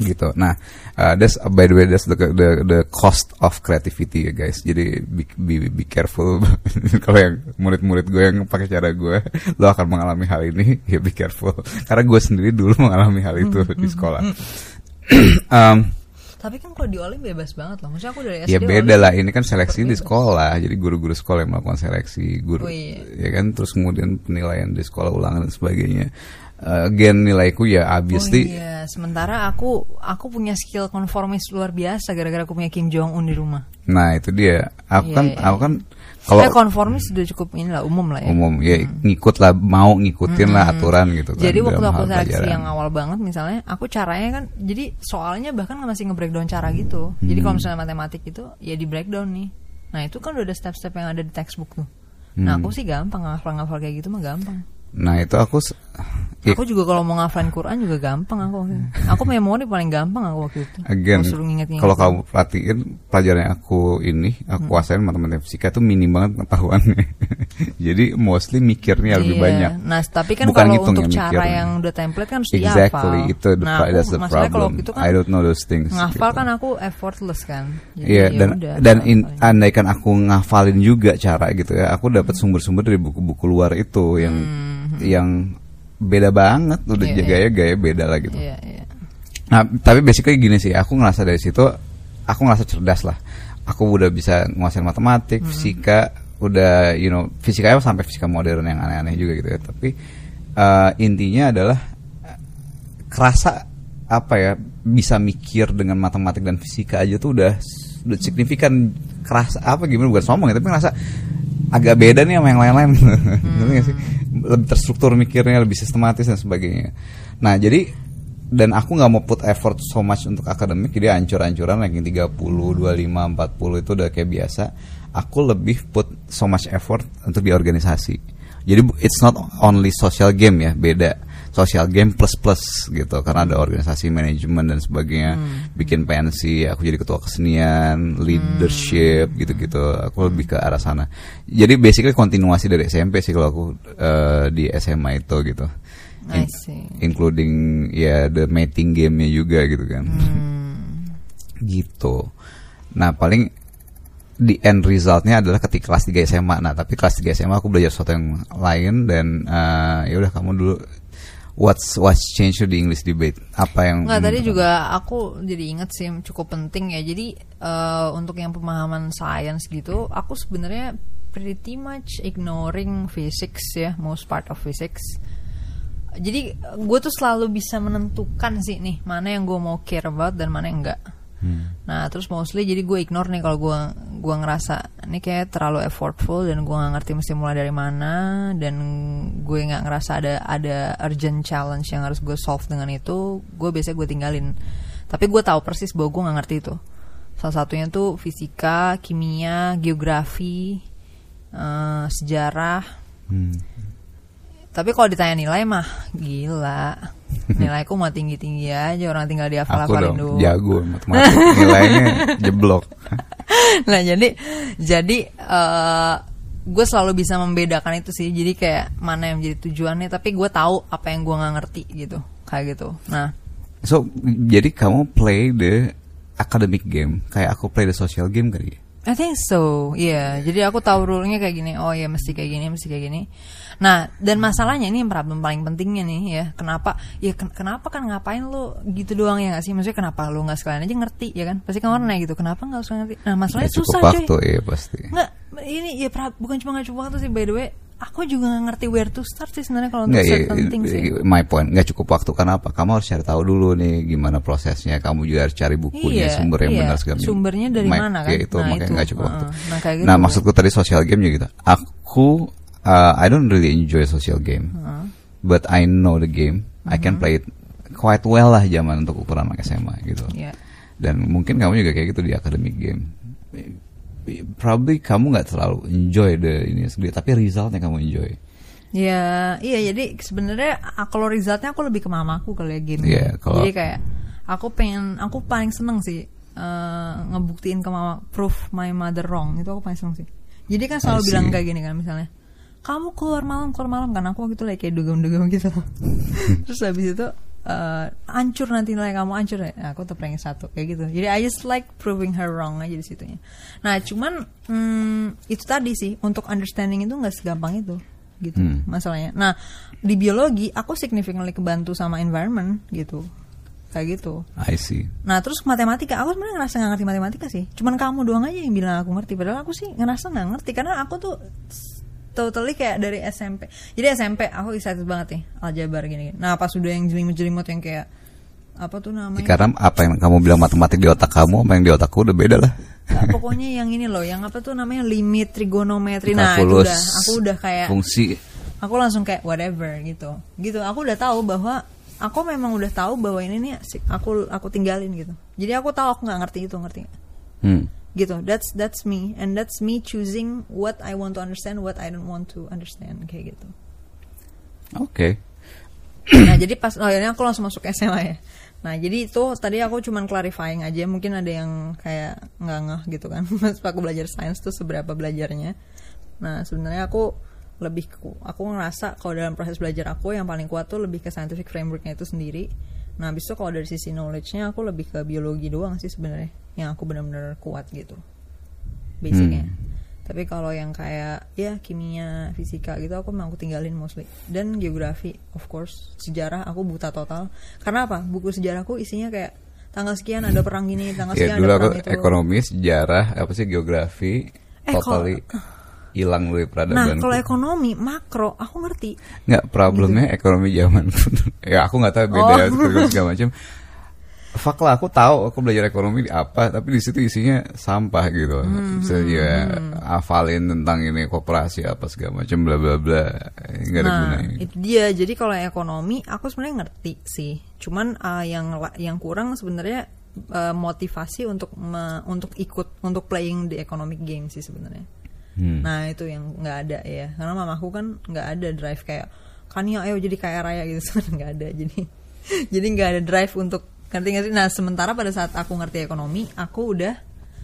gitu. Nah, uh, that's by the way that's the the, the cost of creativity ya guys. Jadi be be, be careful [laughs] kalau yang murid-murid gue yang pakai cara gue, [laughs] lo akan mengalami hal ini [laughs] ya be careful. Karena gue sendiri dulu mengalami hal itu di sekolah. [clears throat] um, Tapi kan kalau di Olim bebas banget loh. Maksudnya aku dari SD ya beda Olim lah ini kan seleksi di sekolah jadi guru-guru sekolah yang melakukan seleksi guru Oh, iya. ya kan terus kemudian penilaian di sekolah ulangan dan sebagainya Eh, gen nilaiku ya Oh obviously iya, sementara aku aku punya skill konformis luar biasa gara-gara aku punya Kim Jong Un di rumah. nah itu dia aku Iya, kan iya. aku kan kalau eh, konformis sudah cukup inilah umum lah ya. umum ya ngikut lah mau ngikutin lah aturan gitu kan Jadi waktu aku seleksi pelajaran. yang awal banget misalnya, aku caranya kan, jadi soalnya bahkan masih nge-breakdown cara gitu. Jadi Hmm. kalau misalnya matematik itu, ya di breakdown nih. Nah itu kan udah ada step-step yang ada di textbook tuh. Nah Hmm. aku sih gampang ngafal-ngafal kayak gitu mah gampang. Nah itu aku Aku juga kalau mau ngafalin Quran juga gampang aku. Aku memori paling gampang aku waktu itu. again Kalau kalau kamu perhatiin pelajaran yang aku ini aku Hmm. kuasain matematika fisika tuh minim banget pengetahuannya [laughs] jadi mostly mikirnya lebih Iya. banyak Nah, tapi kan Bukan kalau untuk ya, cara mikirnya. yang udah template kan harus Exactly, dihafal. itu the, nah, aku, that's the kalau problem. waktu itu kan I don't know those things. ngafal gitu. kan aku effortless kan. Jadi Iya ya dan udah, dan in, andaikan aku ngafalin juga cara gitu ya, aku dapat sumber-sumber dari buku-buku luar itu yang yang beda banget, udah Hmm, Iya, gaya gaya beda lah gitu. Iya, iya. Nah tapi basically gini sih, aku ngerasa dari situ, aku ngerasa cerdas lah. Aku udah bisa nguasain matematik, Hmm. fisika, udah you know fisika sampai fisika modern yang aneh-aneh juga gitu ya. Tapi eh, intinya adalah kerasa apa ya bisa mikir dengan matematik dan fisika aja tuh udah udah signifikan kerasa apa gimana bukan sombong ya tapi ngerasa agak beda nih sama yang lain-lain. [laughs] Sih? Lebih terstruktur mikirnya lebih sistematis dan sebagainya. Nah jadi dan aku nggak mau put effort so much untuk akademik jadi ancur-ancuran ranking 30, 25, 40 itu udah kayak biasa. Aku lebih put so much effort untuk di organisasi. Jadi it's not only social game ya beda social game plus plus gitu karena ada organisasi manajemen dan sebagainya. Bikin pensi aku jadi ketua kesenian leadership gitu-gitu. Aku lebih ke arah sana. Jadi basically kontinuasi dari SMP sih kalau aku eh, di SMA itu gitu. I In- see. including ya the mating game-nya juga gitu kan. [laughs] Gitu. Nah paling di end resultnya adalah ketika kelas 3 SMA nah tapi kelas 3 SMA aku belajar sesuatu yang lain dan eh, ya udah kamu dulu what's what's change di English debate apa yang Nggak, tadi juga aku jadi inget sih cukup penting ya. Jadi eh, untuk yang pemahaman sains gitu, aku sebenarnya pretty much ignoring physics ya, most part of physics. Jadi gue tuh selalu bisa menentukan sih nih mana yang gue mau care about dan mana yang enggak. Nah terus mostly jadi gue ignore nih kalau gue gua ngerasa ini kayak terlalu effortful dan gue nggak ngerti mesti mulai dari mana dan gue nggak ngerasa ada ada urgent challenge yang harus gue solve dengan itu gue biasanya gue tinggalin. Tapi gue tahu persis bahwa gue nggak ngerti itu. Salah satunya tuh fisika, kimia, geografi, eh, sejarah. Hmm. Tapi kalau ditanya nilai mah gila. [laughs] Nilaiku mah tinggi-tinggi aja orang tinggal di aku hafal-hafalin dong doang. jago [laughs] matematik. Nilainya jeblok. Nah jadi jadi eh gue selalu bisa membedakan itu sih. Jadi kayak mana yang menjadi tujuannya tapi gue tahu apa yang gue nggak ngerti gitu. Kayak gitu. Nah. So jadi kamu play the academic game? Kayak aku play the social game kali ya? I think so iya. Jadi aku tahu rule-nya kayak gini. Oh ya mesti kayak gini mesti kayak gini nah dan masalahnya ini yang problem paling pentingnya nih ya kenapa ya ken- kenapa kan ngapain lu gitu doang ya gak sih maksudnya kenapa lu nggak sekalian aja ngerti ya kan pasti kan nanya gitu kenapa nggak usah ngerti nah masalahnya Ya, susah waktu coy ya pasti Nggak, ini ya bukan cuma nggak cukup waktu sih by the way. Aku juga nggak ngerti where to start sih sebenarnya kalau untuk Nggak, ya, certain things sih. my point nggak cukup waktu kenapa kamu harus cari tahu dulu nih gimana prosesnya kamu juga harus cari bukunya Iya, sumber yang iya. benar segala macam. Sumbernya dari Ma- mana kan? ya, itu Nah, makanya nggak cukup waktu Heeh. Nah, kayak gitu. nah maksudku tadi social game juga gitu aku uh, I don't really enjoy social game. But I know the game. I can play it quite well lah zaman untuk ukuran anak SMA gitu. Iya. dan mungkin kamu juga kayak gitu di academic game. Probably kamu nggak terlalu enjoy the ini sendiri tapi resultnya kamu enjoy. Ya, iya jadi sebenarnya kalau resultnya aku lebih ke mamaku kali ya game. Iya, kalau- Jadi kayak aku pengen, aku paling seneng sih eh, ngebuktiin ke mama proof my mother wrong. Itu aku paling seneng sih. Jadi kan selalu bilang kayak gini kan misalnya, kamu keluar malam keluar malam kan aku waktu itu like kayak dugem-dugem gitu. [laughs] Terus habis itu eh, hancur nanti nilai kamu hancur ya Nah, aku tetap ranking satu kayak gitu jadi I just like proving her wrong aja di situnya nah cuman hmm, itu tadi sih untuk understanding itu nggak segampang itu gitu Hmm. masalahnya nah di biologi aku significantly kebantu sama environment gitu kayak gitu I see. Nah terus matematika, aku sebenarnya ngerasa nggak ngerti matematika sih. Cuman kamu doang aja yang bilang aku ngerti. Padahal aku sih ngerasa nggak ngerti karena aku tuh totally kayak dari SMP. Jadi SMP aku excited banget nih aljabar gini. Nah pas udah yang jelimut-jelimut yang kayak apa tuh Ya, namanya? karena apa yang kamu bilang matematik di otak kamu sama yang di otakku udah beda lah. Nah, pokoknya yang ini loh, yang apa tuh namanya limit trigonometri. Nah itu udah, aku udah kayak fungsi. aku langsung kayak whatever gitu gitu aku udah tahu bahwa aku memang udah tahu bahwa ini nih aku aku tinggalin gitu jadi aku tahu aku nggak ngerti itu ngerti? Hmm. Gitu. That's that's me. And that's me choosing what I want to understand what I don't want to understand kayak gitu. Oke. nah jadi pas oh ini aku langsung masuk SMA ya. Nah jadi itu tadi aku cuman clarifying aja mungkin ada yang kayak nggak ngeh gitu kan. [laughs] Pas aku belajar sains tuh seberapa belajarnya. Nah sebenarnya aku lebih ku- aku ngerasa kalau dalam proses belajar aku yang paling kuat tuh lebih ke scientific frameworknya itu sendiri nah habis itu kalau dari sisi knowledge-nya aku lebih ke biologi doang sih sebenarnya yang aku benar-benar kuat gitu basicnya. Hmm. tapi kalau yang kayak ya kimia fisika gitu aku memang aku tinggalin mostly. Dan geografi of course sejarah aku buta total. Karena apa? Buku sejarahku isinya kayak tanggal sekian ada perang gini tanggal Ya sekian dulu ada aku perang itu. ekonomi, sejarah, apa sih geografi, Eh, kalau- totally [laughs] hilang dari nah peradaban. kalau ekonomi makro aku ngerti Nggak, problemnya ekonomi zaman [laughs] ya aku nggak tahu beda Oh. segala macam. Fak lah, aku tahu aku belajar ekonomi di apa, tapi di situ isinya sampah gitu. Hmm, Bisa ya hafalin tentang ini koperasi apa segala macam bla bla bla. Nggak ada nah gunanya. itu dia jadi kalau ekonomi aku sebenarnya ngerti sih cuman uh, yang yang kurang sebenarnya uh, motivasi untuk me- untuk ikut untuk playing the economic game sih sebenarnya Hmm. Nah itu yang nggak ada ya, karena mamaku kan nggak ada drive kayak kan ya ayo jadi kaya raya gitu [laughs] nggak ada. Jadi [laughs] jadi nggak ada drive untuk ngerti ngerti. Nah sementara pada saat aku ngerti ekonomi, aku udah,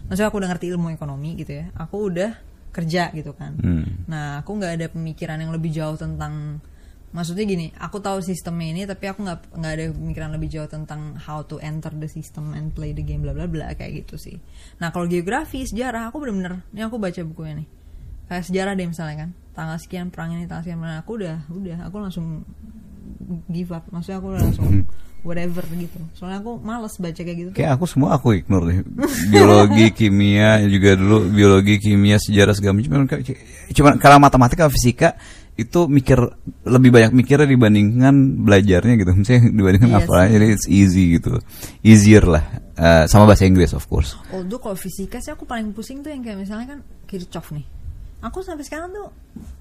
maksudnya aku udah ngerti ilmu ekonomi gitu ya, aku udah kerja gitu kan. Hmm. Nah aku nggak ada pemikiran yang lebih jauh tentang Maksudnya gini, aku tahu sistemnya ini, tapi aku nggak nggak ada pemikiran lebih jauh tentang how to enter the system and play the game, bla bla bla kayak gitu sih. Nah kalau geografi, sejarah, aku bener-bener, ini aku baca bukunya nih, kayak sejarah deh misalnya kan, tanggal sekian perang ini, tanggal sekian perang, aku udah, udah, aku langsung give up, maksudnya aku langsung [laughs] whatever gitu. Soalnya aku males baca kayak gitu. tuh. Kayak aku semua aku ignore deh. Biologi, [laughs] kimia juga dulu biologi, kimia, sejarah segala macam. Cuman, kalau matematika, fisika itu mikir lebih banyak mikirnya dibandingkan belajarnya gitu. Misalnya dibandingkan hafalannya sih. jadi it's easy gitu. Easier lah. Eh, sama bahasa Inggris of course. Although kalau fisika sih aku paling pusing tuh yang kayak misalnya kan Kirchhoff nih. Aku sampai sekarang tuh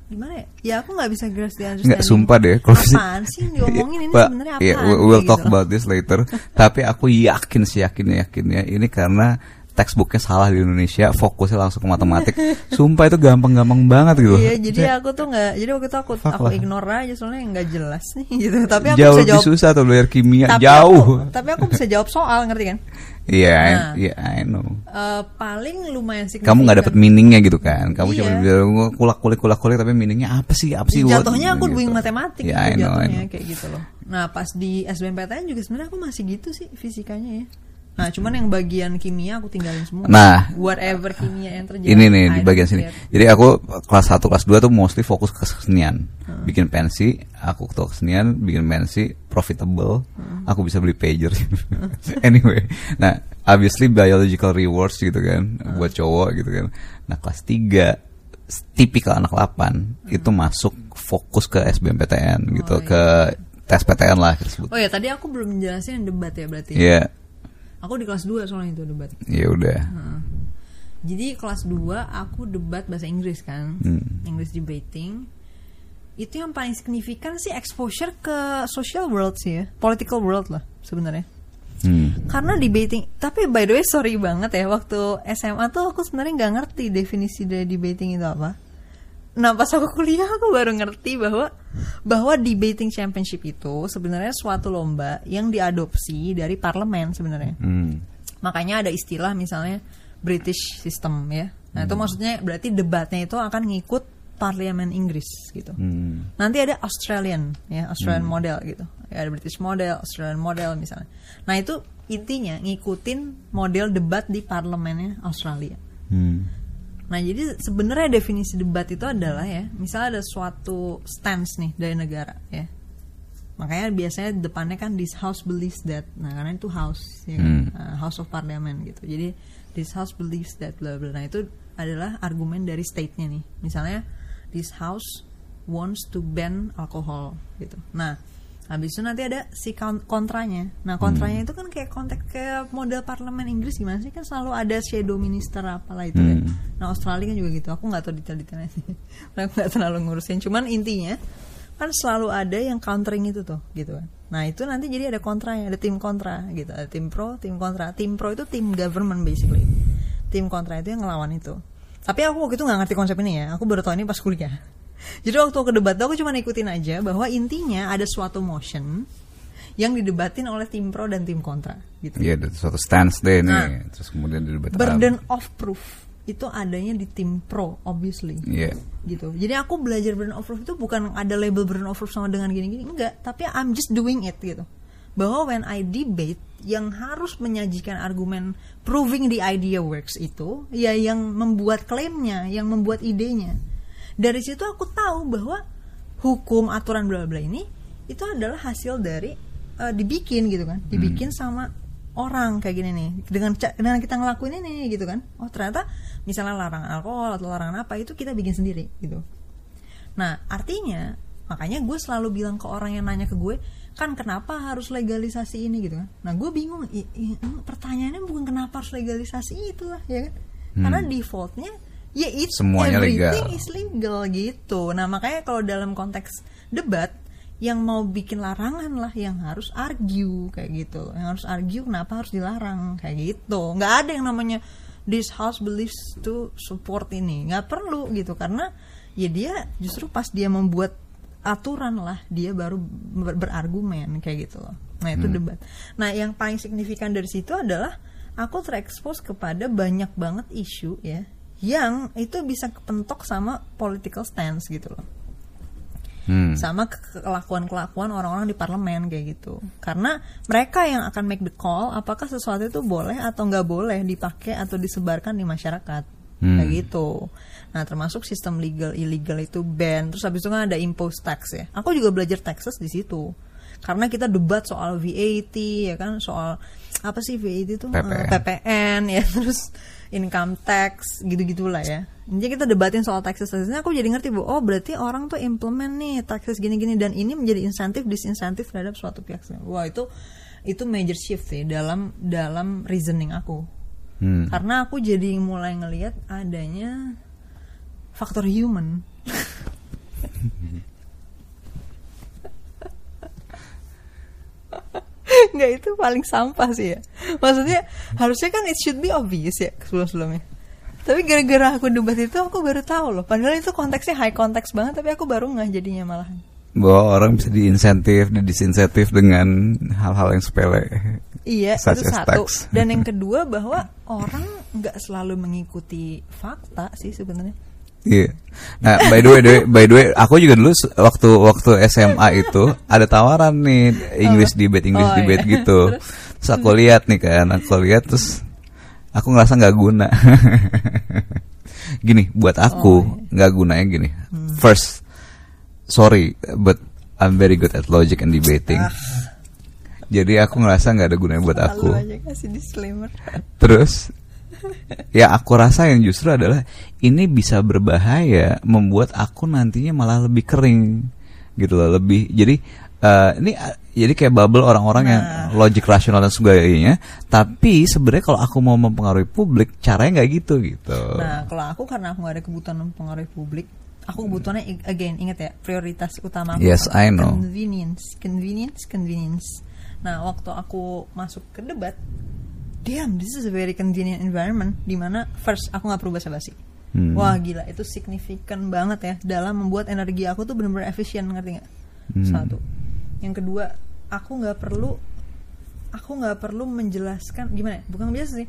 gimana ya? Ya aku nggak bisa grasp the understanding. Nggak sumpah deh kalau Apaan sih yang diomongin ini Pak, sebenarnya iya, apaan? we- we'll talk gitu. about this later. Tapi aku yakin sih yakin yakinnya ini karena textbooknya salah di Indonesia, fokusnya langsung ke matematik. [laughs] Sumpah itu gampang-gampang banget gitu. Iya, jadi aku tuh nggak, jadi waktu itu aku Fuck aku lah. ignore aja soalnya nggak jelas nih [laughs] gitu. Tapi aku jauh bisa lebih jawab. susah tuh belajar kimia, tapi jauh. Aku, tapi aku bisa jawab soal, ngerti kan? [laughs] Iya, I- Nah. iya, I know. Eh, paling lumayan signifikan. Kamu nggak dapet meaningnya gitu kan? Kamu Iya. cuma bilang kulak kulik kulak kulik tapi meaningnya apa sih? Apa sih? what?" Jatuhnya aku Gitu. doing matematik Iya, I gitu know, I jatuhnya know. kayak gitu loh. Nah pas di SBMPTN juga sebenarnya aku masih gitu sih fisikanya ya. Nah cuman yang bagian kimia aku tinggalin semua. Nah. whatever kimia yang terjadi. Ini nih I di bagian sini. care. Jadi aku kelas 1 kelas 2 tuh mostly fokus ke kesenian. Hmm. Bikin pensi, aku ketua kesenian, bikin pensi profitable. Hmm. Aku bisa beli pager. [laughs] anyway, nah obviously biological rewards gitu kan Hmm. buat cowok gitu kan. Nah, kelas 3 tipikal anak 8 itu masuk fokus ke SBMPTN gitu Hmm. Oh, ke tes PTN lah kita sebut. Oh ya tadi aku belum jelasin debat ya berarti. Iya, Aku di kelas 2 soalnya itu debat. ya udah. Jadi kelas 2 aku debat bahasa Inggris kan. Hmm. English debating. Itu yang paling signifikan sih exposure ke social world sih ya. Political world lah sebenarnya. Hmm. Karena debating, tapi by the way sorry banget ya waktu SMA tuh aku sebenarnya nggak ngerti definisi dari debating itu apa. Nah pas aku kuliah aku baru ngerti bahwa bahwa debating championship itu sebenarnya suatu lomba yang diadopsi dari parlemen sebenarnya. Hmm. Makanya ada istilah misalnya British system ya. Nah itu maksudnya berarti debatnya itu akan ngikut parlemen Inggris gitu. Hmm. Nanti ada Australian ya, Australian model gitu. Ya, ada British model, Australian model misalnya. Nah, itu intinya ngikutin model debat di parlemennya Australia. Hmm. Nah, jadi sebenarnya definisi debat itu adalah ya, misalnya ada suatu stance nih dari negara ya. Makanya biasanya depannya kan this house believes that. Nah, karena itu house ya kan? Uh, House of Parliament gitu. Jadi this house believes that bla bla. Nah, itu adalah argumen dari state-nya nih. Misalnya this house wants to ban alcohol gitu. Nah, habis itu nanti ada si kon- kontranya. Nah, kontranya itu kan kayak konteks kayak model parlemen Inggris gimana sih kan selalu ada shadow minister apalah itu ya. Nah, Australia kan juga gitu. Aku nggak tahu detail-detailnya sih. [laughs] Aku nggak terlalu ngurusin. Cuman intinya kan selalu ada yang countering itu tuh gitu kan. Nah, itu nanti jadi ada kontranya, ada tim kontra gitu. Ada tim pro, tim kontra. Tim pro itu tim government basically. Tim kontra itu yang ngelawan itu. Tapi aku waktu itu nggak ngerti konsep ini ya. Aku baru tahu ini pas kuliah. Jadi waktu ke debat tuh aku cuma ikutin aja bahwa intinya ada suatu motion yang didebatin oleh tim pro dan tim kontra gitu. Iya, ada suatu stance deh nih. Nah. Terus kemudian didebat. Burden of proof itu adanya di tim pro obviously. Iya. Gitu. Jadi aku belajar burden of proof itu bukan ada label burden of proof sama dengan gini-gini enggak, tapi I'm just doing it gitu. Bahwa when I debate yang harus menyajikan argumen proving the idea works itu ya yang membuat klaimnya, yang membuat idenya. Dari situ aku tahu bahwa hukum aturan bla bla ini itu adalah hasil dari eh, dibikin gitu kan, dibikin sama orang kayak gini nih. Dengan dengan kita ngelakuin ini gitu kan. Oh ternyata misalnya larangan alkohol atau larangan apa itu kita bikin sendiri gitu. Nah artinya makanya gue selalu bilang ke orang yang nanya ke gue kan kenapa harus legalisasi ini? gitu kan. Nah gue bingung i- i- pertanyaannya bukan kenapa harus legalisasi itu lah ya kan. Karena defaultnya ya itu Semuanya everything legal. is legal gitu. Nah makanya kalau dalam konteks debat yang mau bikin larangan lah yang harus argue kayak gitu. Yang harus argue kenapa harus dilarang? Kayak gitu. Nggak ada yang namanya this house believes to support ini. Nggak perlu gitu karena ya dia justru pas dia membuat aturan lah dia baru ber- berargumen kayak gitu loh. Nah itu debat. Nah yang paling signifikan dari situ adalah aku terekspos kepada banyak banget isu ya yang itu bisa kepentok sama political stance gitu loh. Hmm. sama ke- kelakuan-kelakuan orang-orang di parlemen kayak gitu. Karena mereka yang akan make the call apakah sesuatu itu boleh atau nggak boleh dipakai atau disebarkan di masyarakat. Kayak gitu. Nah termasuk sistem legal illegal itu ban. Terus habis itu kan ada impose tax ya. Aku juga belajar taxes di situ. Karena kita debat soal VAT ya kan? Soal apa sih VAT itu? PPN. Eh, PPN ya. [laughs] Terus income tax gitu-gitulah ya. Jadi kita debatin soal taxes taxesnya aku jadi ngerti bu, oh berarti orang tuh implement nih taxes gini-gini dan ini menjadi insentif disinsentif terhadap suatu pihak. Wah itu itu major shift sih dalam dalam reasoning aku. Hmm. Karena aku jadi mulai ngelihat adanya faktor human. [laughs] [laughs] Nggak itu paling sampah sih ya. Maksudnya harusnya kan it should be obvious ya sebelum-sebelumnya. Tapi gara-gara aku debat itu aku baru tahu loh. Padahal itu konteksnya high konteks banget tapi aku baru nggak jadinya malahan. Bahwa orang bisa diinsentif, didisinsentif dengan hal-hal yang sepele. Iya, Such itu satu. tax. Dan yang [laughs] kedua bahwa orang nggak selalu mengikuti fakta sih sebenarnya. Iya. Nah, by the way, the- by the way, aku juga dulu waktu waktu SMA itu ada tawaran nih English debate, English Oh, debate iya. gitu. Terus aku lihat nih kan, aku lihat terus aku ngerasa nggak guna. [laughs] gini, buat aku Oh, iya. nggak gunanya gini. Hmm. First, sorry, but I'm very good at logic and debating. Jadi aku ngerasa nggak ada gunanya buat aku. Terus ya aku rasa yang justru adalah ini bisa berbahaya membuat aku nantinya malah lebih kering gitu loh lebih jadi eh, ini eh, jadi kayak bubble orang-orang yang logik rasional dan sebagainya tapi sebenarnya kalau aku mau mempengaruhi publik caranya nggak gitu gitu Nah, kalau aku karena aku gak ada kebutuhan mempengaruhi publik, aku kebutuhannya again ingat ya prioritas utama aku Yes? I know. convenience, convenience, convenience. Nah, waktu aku masuk ke debat, damn, this is a very convenient environment di mana first aku nggak perlu basa-basi. Hmm. Wah gila itu signifikan banget ya dalam membuat energi aku tuh benar-benar efisien ngerti nggak? Hmm. Satu. Yang kedua, aku nggak perlu aku nggak perlu menjelaskan gimana? ya? Bukan biasa sih.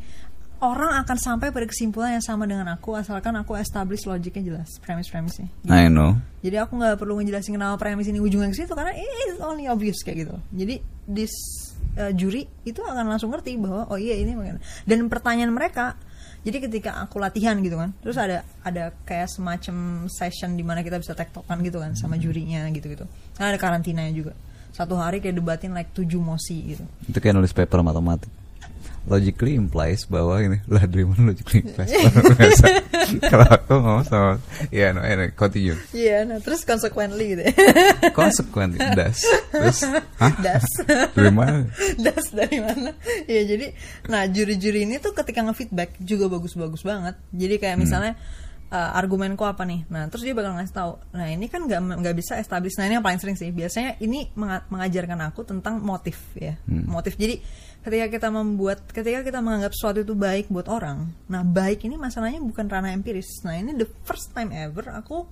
orang akan sampai pada kesimpulan yang sama dengan aku asalkan aku establish logiknya jelas premis-premisnya I know. jadi aku nggak perlu ngejelasin kenapa premis ini ujungnya ke situ karena it's only obvious kayak gitu jadi this uh, juri itu akan langsung ngerti bahwa oh iya ini makanya dan pertanyaan mereka jadi ketika aku latihan gitu kan terus ada ada kayak semacam session di mana kita bisa tektokan gitu kan sama jurinya gitu gitu. Kan ada karantinanya juga. Satu hari kayak debatin like tujuh mosi gitu. Itu kayak nulis paper matematik. Logically implies bahwa ini [laughs] lah dari mana logically implies. [laughs] Kalau aku ngomong sama ya no, anyway, continue. Iya, nah terus consequently gitu. [laughs] Consequently, das. Terus, hah? Das. Dari mana? das dari mana? Ya jadi, nah juri-juri ini tuh ketika nge-feedback juga bagus-bagus banget. Jadi kayak misalnya uh, argumenku apa nih? Nah terus dia bakal ngasih tahu. Nah ini kan nggak nggak bisa establish. Nah ini yang paling sering sih. Biasanya ini menga- mengajarkan aku tentang motif ya, motif. Jadi ketika kita membuat, ketika kita menganggap sesuatu itu baik buat orang, nah baik ini masalahnya bukan ranah empiris. Nah ini the first time ever aku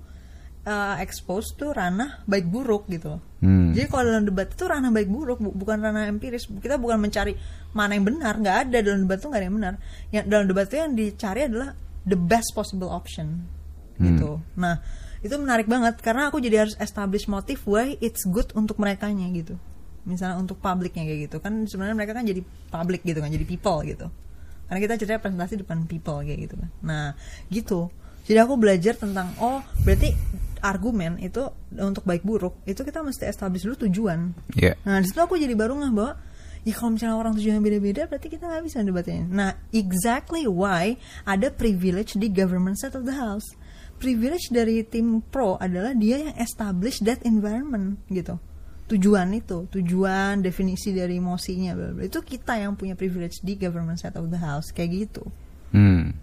uh, expose tuh ranah baik buruk gitu loh. Hmm. Jadi kalau dalam debat itu ranah baik buruk bu- bukan ranah empiris. Kita bukan mencari mana yang benar, nggak ada dalam debat itu nggak ada yang benar. Yang dalam debat itu yang dicari adalah the best possible option gitu. Nah itu menarik banget karena aku jadi harus establish motif why it's good untuk merekanya gitu. Misalnya untuk publiknya kayak gitu kan sebenarnya mereka kan jadi public gitu kan jadi people gitu. Karena kita ceritanya presentasi depan people kayak gitu kan. Nah gitu. Jadi aku belajar tentang oh berarti argumen itu untuk baik buruk itu kita mesti establish dulu tujuan. Iya. Nah di situ aku jadi baru nggak bahwa ya kalau misalnya orang tujuannya beda-beda berarti kita nggak bisa debatnya. Nah exactly why ada privilege di government side of the house. Privilege dari tim pro adalah dia yang establish that environment gitu. Tujuan itu, tujuan, definisi dari emosinya, itu kita yang punya privilege di government side of the house kayak gitu. Hmm.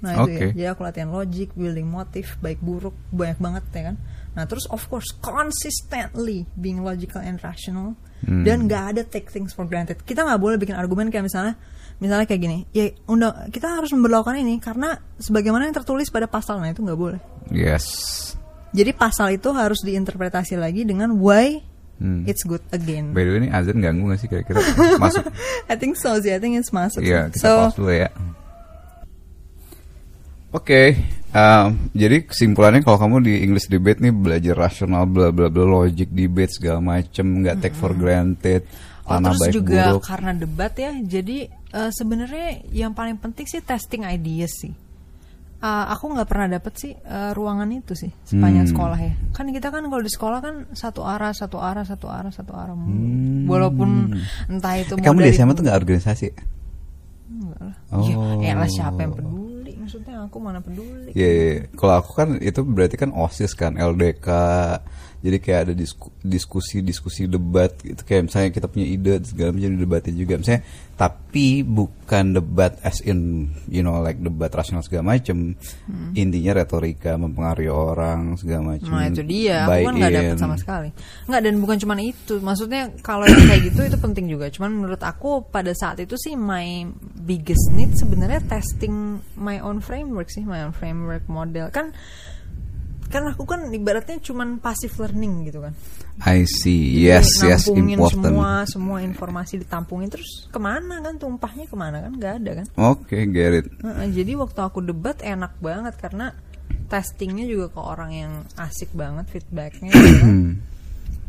Nah itu Oke. ya, jadi aku latihan logic, building motif, baik buruk, banyak banget ya kan. Nah terus of course consistently being logical and rational Hmm. dan nggak ada take things for granted. Kita nggak boleh bikin argumen kayak misalnya, misalnya kayak gini, ya undang kita harus memperlakukan ini karena sebagaimana yang tertulis pada pasal, nah itu nggak boleh. Yes. Jadi pasal itu harus diinterpretasi lagi dengan why Hmm. it's good again. By the way ini azan ganggu gak sih kira-kira masuk? [laughs] I think so sih, I think it's masuk. Iya, sih. kita so, pause dulu ya. Oke, um, jadi kesimpulannya kalau kamu di English debate nih belajar rasional, bla bla bla, logic debate segala macem, nggak take for granted, Oh, tanah terus baik juga buruk. karena debat ya, jadi eh, sebenarnya yang paling penting sih testing ideas sih. Eh, aku nggak pernah dapet sih eh, ruangan itu sih sepanjang Hmm. sekolah ya. Kan kita kan kalau di sekolah kan satu arah, satu arah, satu arah, satu arah. Hmm. Walaupun entah itu Eh, kamu di SMA tuh nggak organisasi? Enggak lah. Oh. Ya, elah siapa yang peduli? Maksudnya aku mana peduli? Iya, iya. kalau aku kan itu berarti kan osis kan LDK. Jadi kayak ada disku- diskusi-diskusi debat gitu kayak misalnya kita punya ide segala macam debatin juga misalnya tapi bukan debat as in you know like debat rasional segala macam. Intinya retorika mempengaruhi orang segala macam. Hmm. Nah itu dia, aku kan nggak dapet sama sekali. Nggak dan bukan cuma itu, maksudnya kalau yang kayak gitu itu penting juga. Cuman menurut aku pada saat itu sih my biggest need sebenarnya testing my own framework sih, my own framework model kan. Kan aku kan ibaratnya cuman passive learning gitu kan. I see. Jadi Yes, yes, nampungin important. semua semua informasi ditampungin terus ke mana kan tumpahnya ke mana kan nggak ada kan. Oke, get it. Heeh, jadi waktu aku debat enak banget karena testingnya juga ke orang yang asik banget feedbacknya. gitu kan. [clears throat]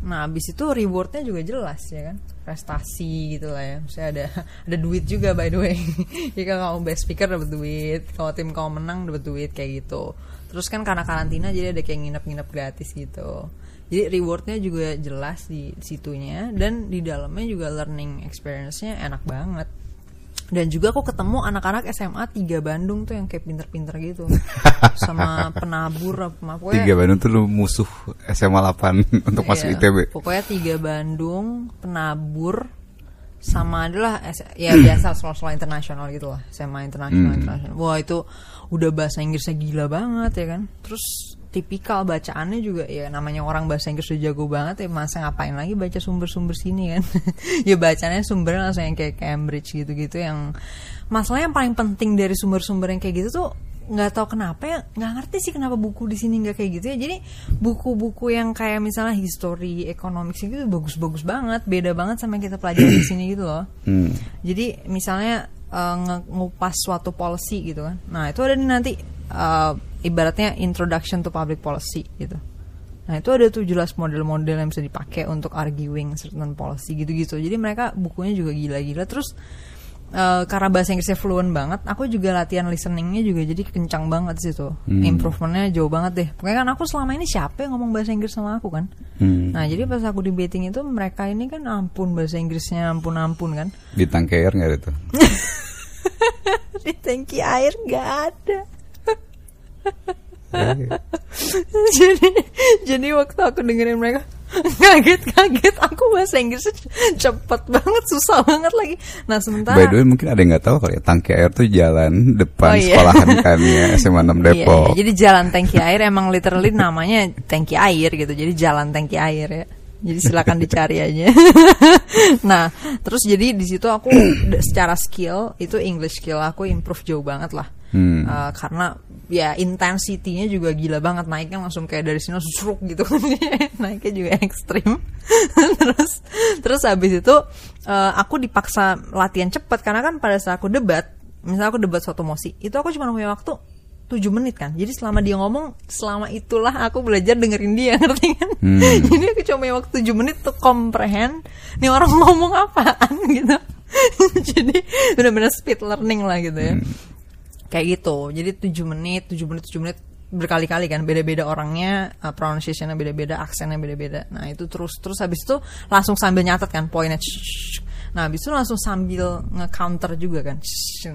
Nah, abis itu rewardnya juga jelas ya kan, prestasi gitu lah ya. Misalnya ada [laughs] ada duit juga by the way. [laughs] Jadi kalau kamu best speaker dapat duit, kalau tim kamu menang dapat duit kayak gitu. Terus kan karena karantina jadi ada kayak nginep-nginep gratis gitu. Jadi rewardnya juga jelas di situnya dan di dalamnya juga learning experience-nya enak banget. Dan juga aku ketemu anak-anak SMA 3 Bandung tuh yang kayak pinter-pinter gitu. [laughs] Sama penabur apa pokoknya Tiga Bandung tuh lu musuh SMA 8 [laughs] untuk masuk Iya, ITB. Pokoknya tiga Bandung, penabur, sama adalah ya biasa sekolah-sekolah internasional gitu lah, SMA internasional Hmm. internasional. Wah itu udah bahasa Inggrisnya gila banget ya kan. Terus tipikal bacaannya juga ya namanya orang bahasa Inggris udah jago banget ya masa ngapain lagi baca sumber-sumber sini kan [laughs] ya bacanya sumbernya langsung yang kayak Cambridge gitu-gitu yang masalah yang paling penting dari sumber-sumber yang kayak gitu tuh nggak tahu kenapa ya nggak ngerti sih kenapa buku di sini nggak kayak gitu ya jadi buku-buku yang kayak misalnya history economics gitu bagus-bagus banget beda banget sama yang kita pelajari di sini gitu loh Hmm. jadi misalnya uh, nge- ngupas suatu policy gitu kan. Nah itu ada nanti uh, ibaratnya introduction to public policy gitu. Nah itu ada tuh jelas model-model yang bisa dipakai untuk arguing certain policy gitu-gitu. Jadi mereka bukunya juga gila-gila. Terus uh, karena bahasa Inggrisnya fluent banget, aku juga latihan listeningnya juga jadi kencang banget sih tuh. Improvementnya jauh banget deh. Pokoknya kan aku selama ini siapa yang ngomong bahasa Inggris sama aku kan? Hmm. Nah jadi pas aku debating itu mereka ini kan ampun bahasa Inggrisnya ampun-ampun kan. Di tangki air nggak tuh? [laughs] Di tangki air nggak ada. Eh, [laughs] jadi jadi waktu aku dengerin mereka kaget-kaget aku bahasa Inggris cepet banget susah banget lagi. Nah sementara By the way mungkin ada yang nggak tahu kali ya tangki air tuh jalan depan Oh, iya. sekolahan kan ya [laughs] SMA 6 Iya, Depok. iya, jadi jalan tangki air emang literally namanya tangki air gitu. Jadi jalan tangki air ya. Jadi silakan dicari aja. [laughs] nah, terus jadi di situ aku [clears throat] secara skill itu English skill aku improve jauh banget lah. Hmm. Uh, karena ya intensitinya juga gila banget naiknya langsung kayak dari sini langsung gitu kan [laughs] naiknya juga [laughs] ekstrim terus terus habis itu uh, aku dipaksa latihan cepat karena kan pada saat aku debat misalnya aku debat suatu mosi itu aku cuma punya waktu 7 menit kan. Jadi selama dia ngomong selama itulah aku belajar dengerin dia [laughs] ngerti kan? Hmm. [laughs] jadi aku cuma waktu 7 menit untuk comprehend nih orang [laughs] ngomong apaan gitu. Jadi benar-benar speed learning lah gitu ya. Kayak gitu. Jadi 7 menit 7 menit 7 menit berkali-kali kan. Beda-beda orangnya uh, pronunciationnya beda-beda aksennya beda-beda. Nah itu terus terus habis itu langsung sambil nyatet kan poinnya. Nah habis itu langsung sambil nge-counter juga kan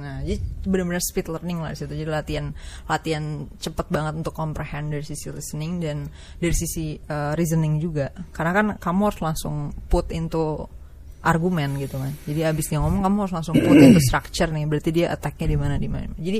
nah jadi benar-benar speed learning lah situ jadi latihan latihan cepet banget untuk comprehend dari sisi listening dan dari sisi uh, reasoning juga karena kan kamu harus langsung put into argumen gitu kan. Jadi abis dia ngomong kamu harus langsung put into structure nih. Berarti dia attacknya di mana di mana. Jadi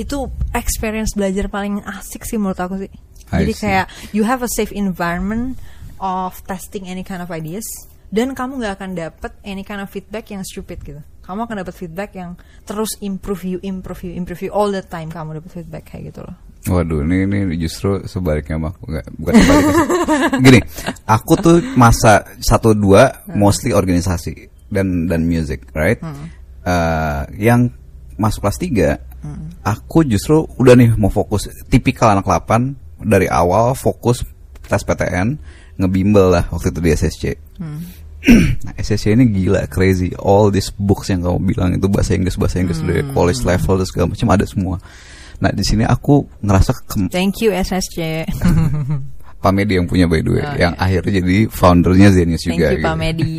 itu experience belajar paling asik sih menurut aku sih. I Jadi see. kayak you have a safe environment of testing any kind of ideas dan kamu nggak akan dapet any kind of feedback yang stupid gitu. Kamu akan dapat feedback yang terus improve you, improve you, improve you all the time. Kamu dapat feedback kayak gitu loh. Waduh, ini ini justru sebaliknya mah Nggak, bukan sebaliknya. [laughs] Gini, aku tuh masa satu dua mostly organisasi dan dan music, right? Eh, yang masuk kelas 3 aku justru udah nih mau fokus tipikal anak 8 dari awal fokus tes PTN ngebimbel lah waktu itu di SSC. [clears throat] nah, SSC ini gila crazy all these books yang kamu bilang itu bahasa Inggris bahasa Inggris dari college level dan segala macam ada semua. Nah di sini aku ngerasa ke Thank you SSC. [laughs] Pak Medi yang punya by the way, Oh, yang iya. akhirnya jadi foundernya Zenius Thank juga. you Pak gitu. Medi.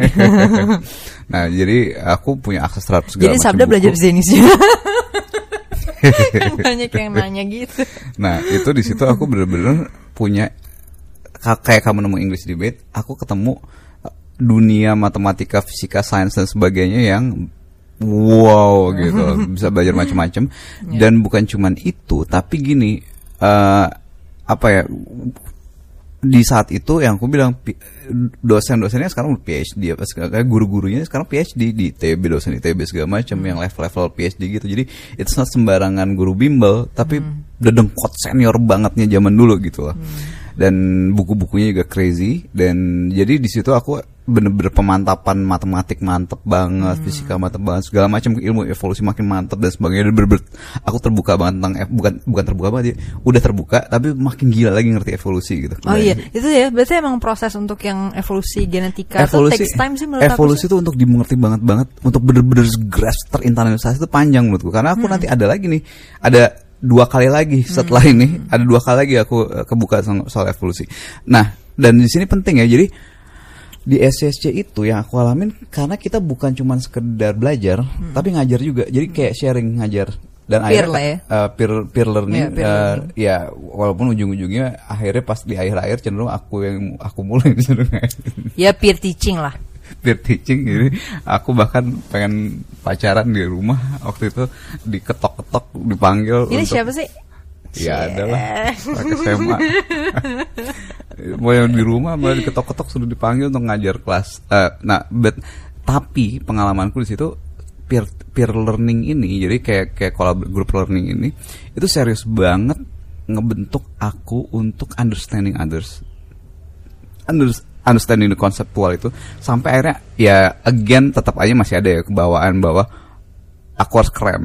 [laughs] nah jadi aku punya akses terhadap segala Jadi Sabda buku. belajar di Zenis juga. kan [laughs] banyak yang nanya gitu. Nah itu di situ aku bener-bener punya ka- kayak kamu nemu English debate, aku ketemu dunia matematika, fisika, sains dan sebagainya yang wow gitu, [laughs] bisa belajar macam-macam. Dan bukan cuman itu, tapi gini, eh, apa ya? Di saat itu yang aku bilang dosen-dosennya sekarang udah PhD apa segala kayak guru-gurunya sekarang PhD di ITB dosen ITB segala macam yang level-level PhD gitu. Jadi it's not sembarangan guru bimbel tapi udah dengkot senior bangetnya zaman dulu gitu loh. Dan buku-bukunya juga crazy dan jadi di situ aku bener-bener pemantapan matematik mantep banget, fisika mantep banget, segala macam ilmu evolusi makin mantep dan sebagainya. Dan bener-bener aku terbuka banget tentang eh, bukan bukan terbuka banget ya, udah terbuka tapi makin gila lagi ngerti evolusi gitu. Oh iya, itu ya. Berarti emang proses untuk yang evolusi genetika itu takes time sih menurut evolusi itu untuk dimengerti banget banget untuk bener-bener grasp terinternalisasi itu panjang menurutku karena aku Hmm. nanti ada lagi nih ada dua kali lagi setelah ini ada dua kali lagi aku eh, kebuka soal, soal evolusi nah dan di sini penting ya jadi di SSC itu yang aku alamin karena kita bukan cuma sekedar belajar tapi ngajar juga jadi kayak sharing ngajar dan Hmm. Peer akhirnya ya. eh, peer peer learning, Iya, peer learning. ya walaupun ujung-ujungnya akhirnya pas di akhir-akhir cenderung aku yang aku mulai [laughs] cenderung Ya peer teaching lah. Peer teaching jadi aku bahkan pengen pacaran di rumah waktu itu diketok-ketok dipanggil Ini untuk siapa sih? ya Cie. adalah pakai [laughs] SMA [laughs] mau yang di rumah malah diketok-ketok sudah dipanggil untuk ngajar kelas Eh, nah but tapi pengalamanku di situ peer peer learning ini jadi kayak kayak kolab group learning ini itu serius banget ngebentuk aku untuk understanding others Under- understanding the conceptual itu sampai akhirnya ya again tetap aja masih ada ya kebawaan bahwa aku harus keren.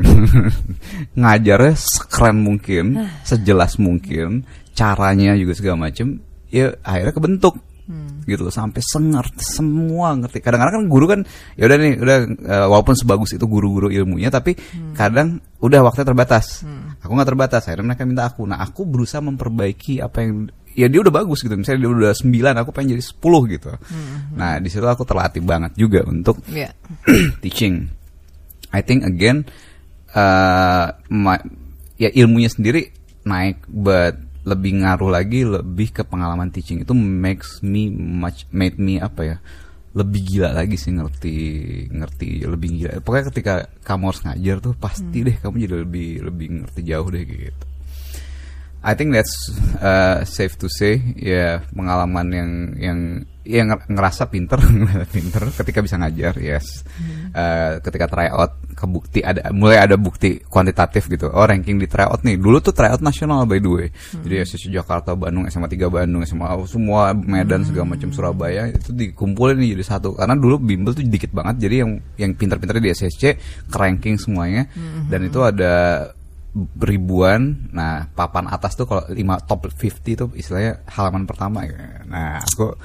[laughs] Ngajarnya sekeren mungkin [sighs] sejelas mungkin caranya juga segala macem ya akhirnya kebentuk. Gitu loh sampai sengerti semua ngerti. Kadang-kadang kan guru kan ya udah nih udah eh, walaupun sebagus itu guru-guru ilmunya tapi kadang udah waktunya terbatas. Aku nggak terbatas akhirnya mereka minta aku. Nah aku berusaha memperbaiki apa yang ya dia udah bagus gitu. Misalnya dia udah 9 aku pengen jadi 10 gitu. Nah di situ aku terlatih banget juga untuk Iya. [clears throat] teaching. I think again, uh, ma- ya ilmunya sendiri naik, but lebih ngaruh lagi lebih ke pengalaman teaching itu makes me much made me apa ya lebih gila lagi sih ngerti ngerti lebih gila. Pokoknya ketika kamu harus ngajar tuh pasti deh kamu jadi lebih lebih ngerti jauh deh gitu I think that's uh, safe to say ya pengalaman yang yang yang nger- ngerasa pinter [laughs] pinter ketika bisa ngajar yes. Uh, ketika tryout kebukti ada mulai ada bukti kuantitatif gitu. Oh ranking di tryout nih. Dulu tuh tryout nasional by the way. Jadi SSC Jakarta Bandung SMA 3 Bandung SMA semua Medan segala macam Surabaya itu dikumpulin nih jadi satu. Karena dulu bimbel tuh dikit banget. Jadi yang yang pinter-pinter di SSC ke ranking semuanya. Dan itu ada ribuan. Nah, papan atas tuh kalau lima top 50 itu istilahnya halaman pertama ya. Nah, aku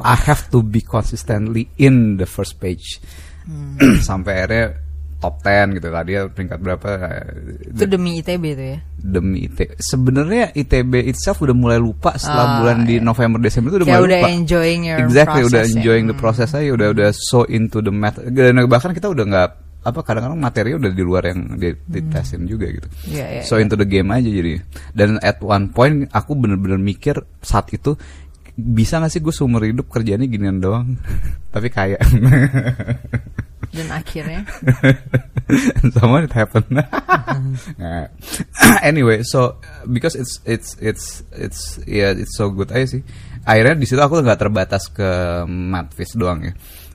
I have to be consistently in the first page. [clears throat] Sampai akhirnya top 10 gitu lah dia peringkat berapa Itu demi ITB itu ya. demi ITB. Sebenarnya ITB itself udah mulai lupa setelah Ah, bulan di iya. November Desember itu udah Kayak mulai udah lupa. enjoying your exactly udah ya. enjoying the Hmm. process aja udah udah so into the math dan bahkan kita udah nggak apa kadang-kadang materi udah di luar yang di, ditesin juga gitu. Iya, iya, so into the game aja jadi dan at one point aku bener-bener mikir saat itu bisa gak sih gue seumur hidup kerjanya ginian doang? [laughs] Tapi kaya. [laughs] Dan akhirnya? [laughs] Sama it happened? Nah, [clears throat] anyway so because it's it's it's it's ya it's so good aja sih. Akhirnya di situ aku nggak terbatas ke maths doang ya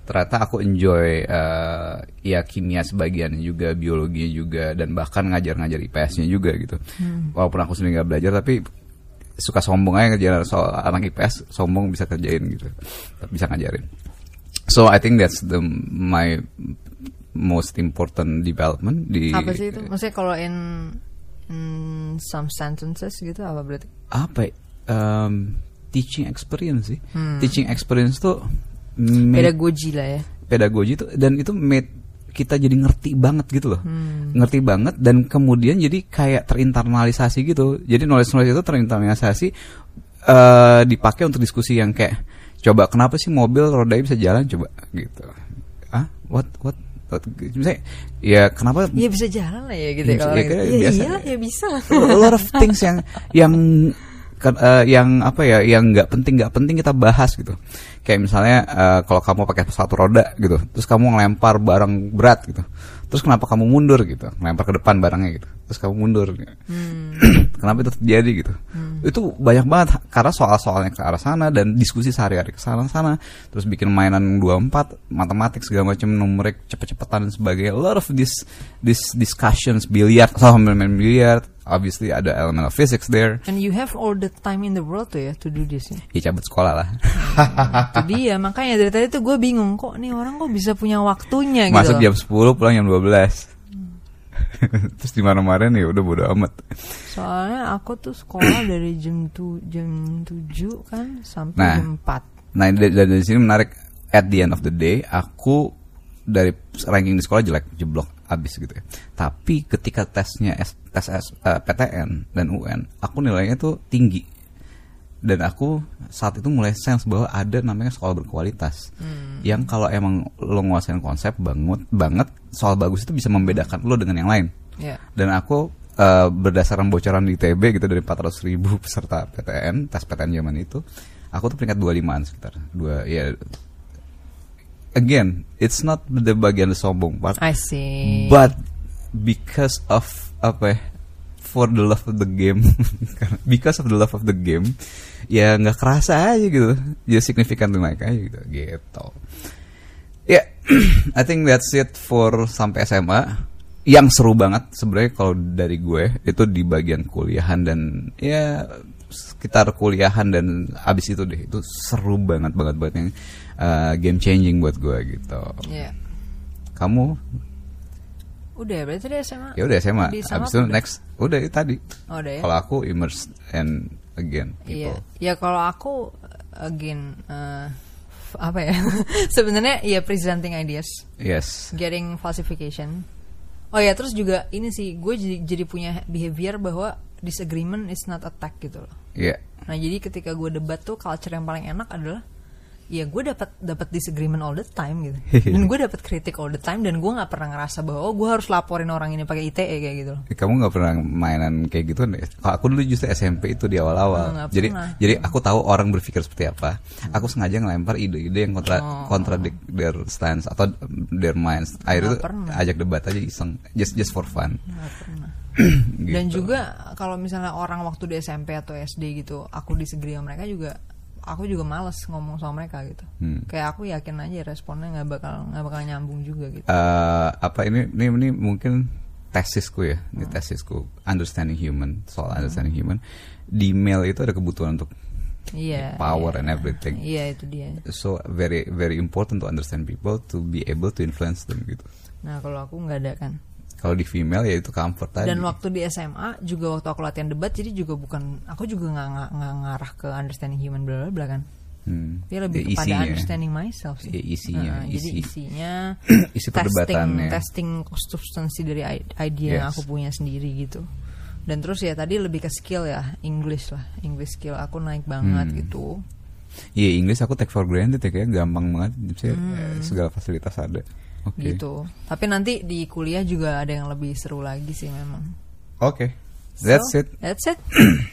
ternyata aku enjoy eh, ya kimia sebagian juga biologi juga dan bahkan ngajar-ngajar IPS-nya juga gitu walaupun aku sendiri nggak belajar tapi suka sombong aja ngerjain soal anak IPS sombong bisa kerjain gitu bisa ngajarin so I think that's the my most important development di apa sih itu? Maksudnya kalau in, in some sentences gitu apa berarti? apa? Um, teaching experience sih teaching experience tuh made- Pedagogi lah ya. pedagogi itu dan itu made kita jadi ngerti banget gitu loh. Ngerti banget dan kemudian jadi kayak terinternalisasi gitu. Jadi knowledge knowledge itu terinternalisasi eh dipakai untuk diskusi yang kayak coba kenapa sih mobil rodanya bisa jalan? Coba gitu. Ah what? What, what? Misalnya ya kenapa? Iya bisa jalan lah ya gitu ya Iya, kalau iya, orang gitu. kayak Iya biasa. iya ya bisa a lot of things yang yang eh, yang apa ya yang nggak penting nggak penting kita bahas gitu. Kayak misalnya eh, kalau kamu pakai sepatu roda gitu terus kamu ngelempar barang berat gitu terus kenapa kamu mundur gitu? Ngelempar ke depan barangnya gitu. Terus kamu mundur [clears throat] kenapa itu terjadi gitu? Itu banyak banget karena soal-soalnya ke arah sana dan diskusi sehari-hari ke sana sana. Terus bikin mainan 24 matematik segala macam numerik cepet-cepetan dan sebagainya. A lot of this this discussions biliar sambil main biliar. Obviously ada elemen of physics there. And you have all the time in the world tuh ya to do this ya. ya cabut sekolah lah. Itu dia. Makanya dari tadi tuh gue bingung kok nih orang kok bisa punya waktunya gitu. masuk jam 10 pulang jam 12 [laughs] terus di mana kemarin ya udah bodo amat Soalnya aku tuh sekolah [clears throat] dari jam tu jam 7 kan sampai Nah. jam 4. Nah, dari, dari dari sini menarik. At the end of the day, aku dari ranking di sekolah jelek, jeblok, abis gitu ya. Tapi ketika tesnya S, tes S, eh, PTN dan UN, aku nilainya tuh tinggi. Dan aku saat itu mulai sense bahwa ada namanya sekolah berkualitas. Yang kalau emang lo nguasain konsep banget, banget, soal bagus itu bisa membedakan lo dengan yang lain. Ya. Dan aku eh, berdasarkan bocoran di ITB gitu dari 400 ribu peserta PTN, tes PTN zaman itu, aku tuh peringkat 25an sekitar. Dua ya again, it's not the bagian sombong part, I see. but because of apa ya, for the love of the game, [laughs] because of the love of the game, ya nggak kerasa aja gitu, ya signifikan naik aja gitu, gitu. Ya, [clears throat] I think that's it for sampai SMA. Yang seru banget sebenarnya kalau dari gue itu di bagian kuliahan dan ya sekitar kuliahan dan abis itu deh itu seru banget banget banget yang uh, game changing buat gue gitu. Ya. Kamu Udah ya, berarti tadi SMA. Ya udah SMA. Di SMA Habis itu udah? next udah itu tadi. Oh, udah ya. Kalau aku immerse and again Iya, people. ya kalau aku again eh, f- apa ya? [laughs] Sebenarnya ya presenting ideas, Yes. getting falsification. Oh ya, terus juga ini sih gue jadi, jadi punya behavior bahwa disagreement is not attack gitu loh. Iya. Nah jadi ketika gue debat tuh culture yang paling enak adalah ya gue dapat dapat disagreement all the time gitu [laughs] dan gue dapat kritik all the time dan gue nggak pernah ngerasa bahwa oh gue harus laporin orang ini pakai ITE kayak gitu loh Eh, Kamu nggak pernah mainan kayak gitu? Kalau aku dulu justru SMP itu di Oh, awal-awal. nggak jadi pernah. jadi aku tahu orang berpikir seperti apa. Aku sengaja ngelempar ide-ide yang kontra Oh. contradict their stance atau their minds. Akhirnya tuh ajak debat aja iseng, just just for fun. pernah [clears throat] Gitu. dan juga kalau misalnya orang waktu di SMP atau SD gitu aku disagree sama mereka juga aku juga males ngomong sama mereka gitu Hmm. kayak aku yakin aja responnya nggak bakal nggak bakal nyambung juga gitu Eh, apa ini ini ini mungkin tesisku ya, ini tesisku understanding human soal understanding human. Di mail itu ada kebutuhan untuk iya power iya. and everything. iya itu dia So very very important to understand people to be able to influence them gitu. nah kalau aku nggak ada kan Kalau di female ya itu comfort tadi. Dan waktu di SMA juga waktu aku latihan debat jadi juga bukan aku juga nggak ngarah ke understanding human bla bla bla kan. Hmm. Dia lebih Ya, kepada isinya. understanding myself sih. Ya, isinya, Nah, Jadi isi. isinya [clears throat] Isi testing testing substansi dari i- idea yang Yes. aku punya sendiri gitu. Dan terus ya tadi lebih ke skill ya English lah English skill aku naik banget Hmm. gitu. Iya Inggris aku take for granted ya kayak gampang banget. Jadi, eh, segala fasilitas ada. Hmm. gitu. Tapi nanti di kuliah juga ada yang lebih seru lagi sih memang. Oke. That's So, it. That's it. [clears throat]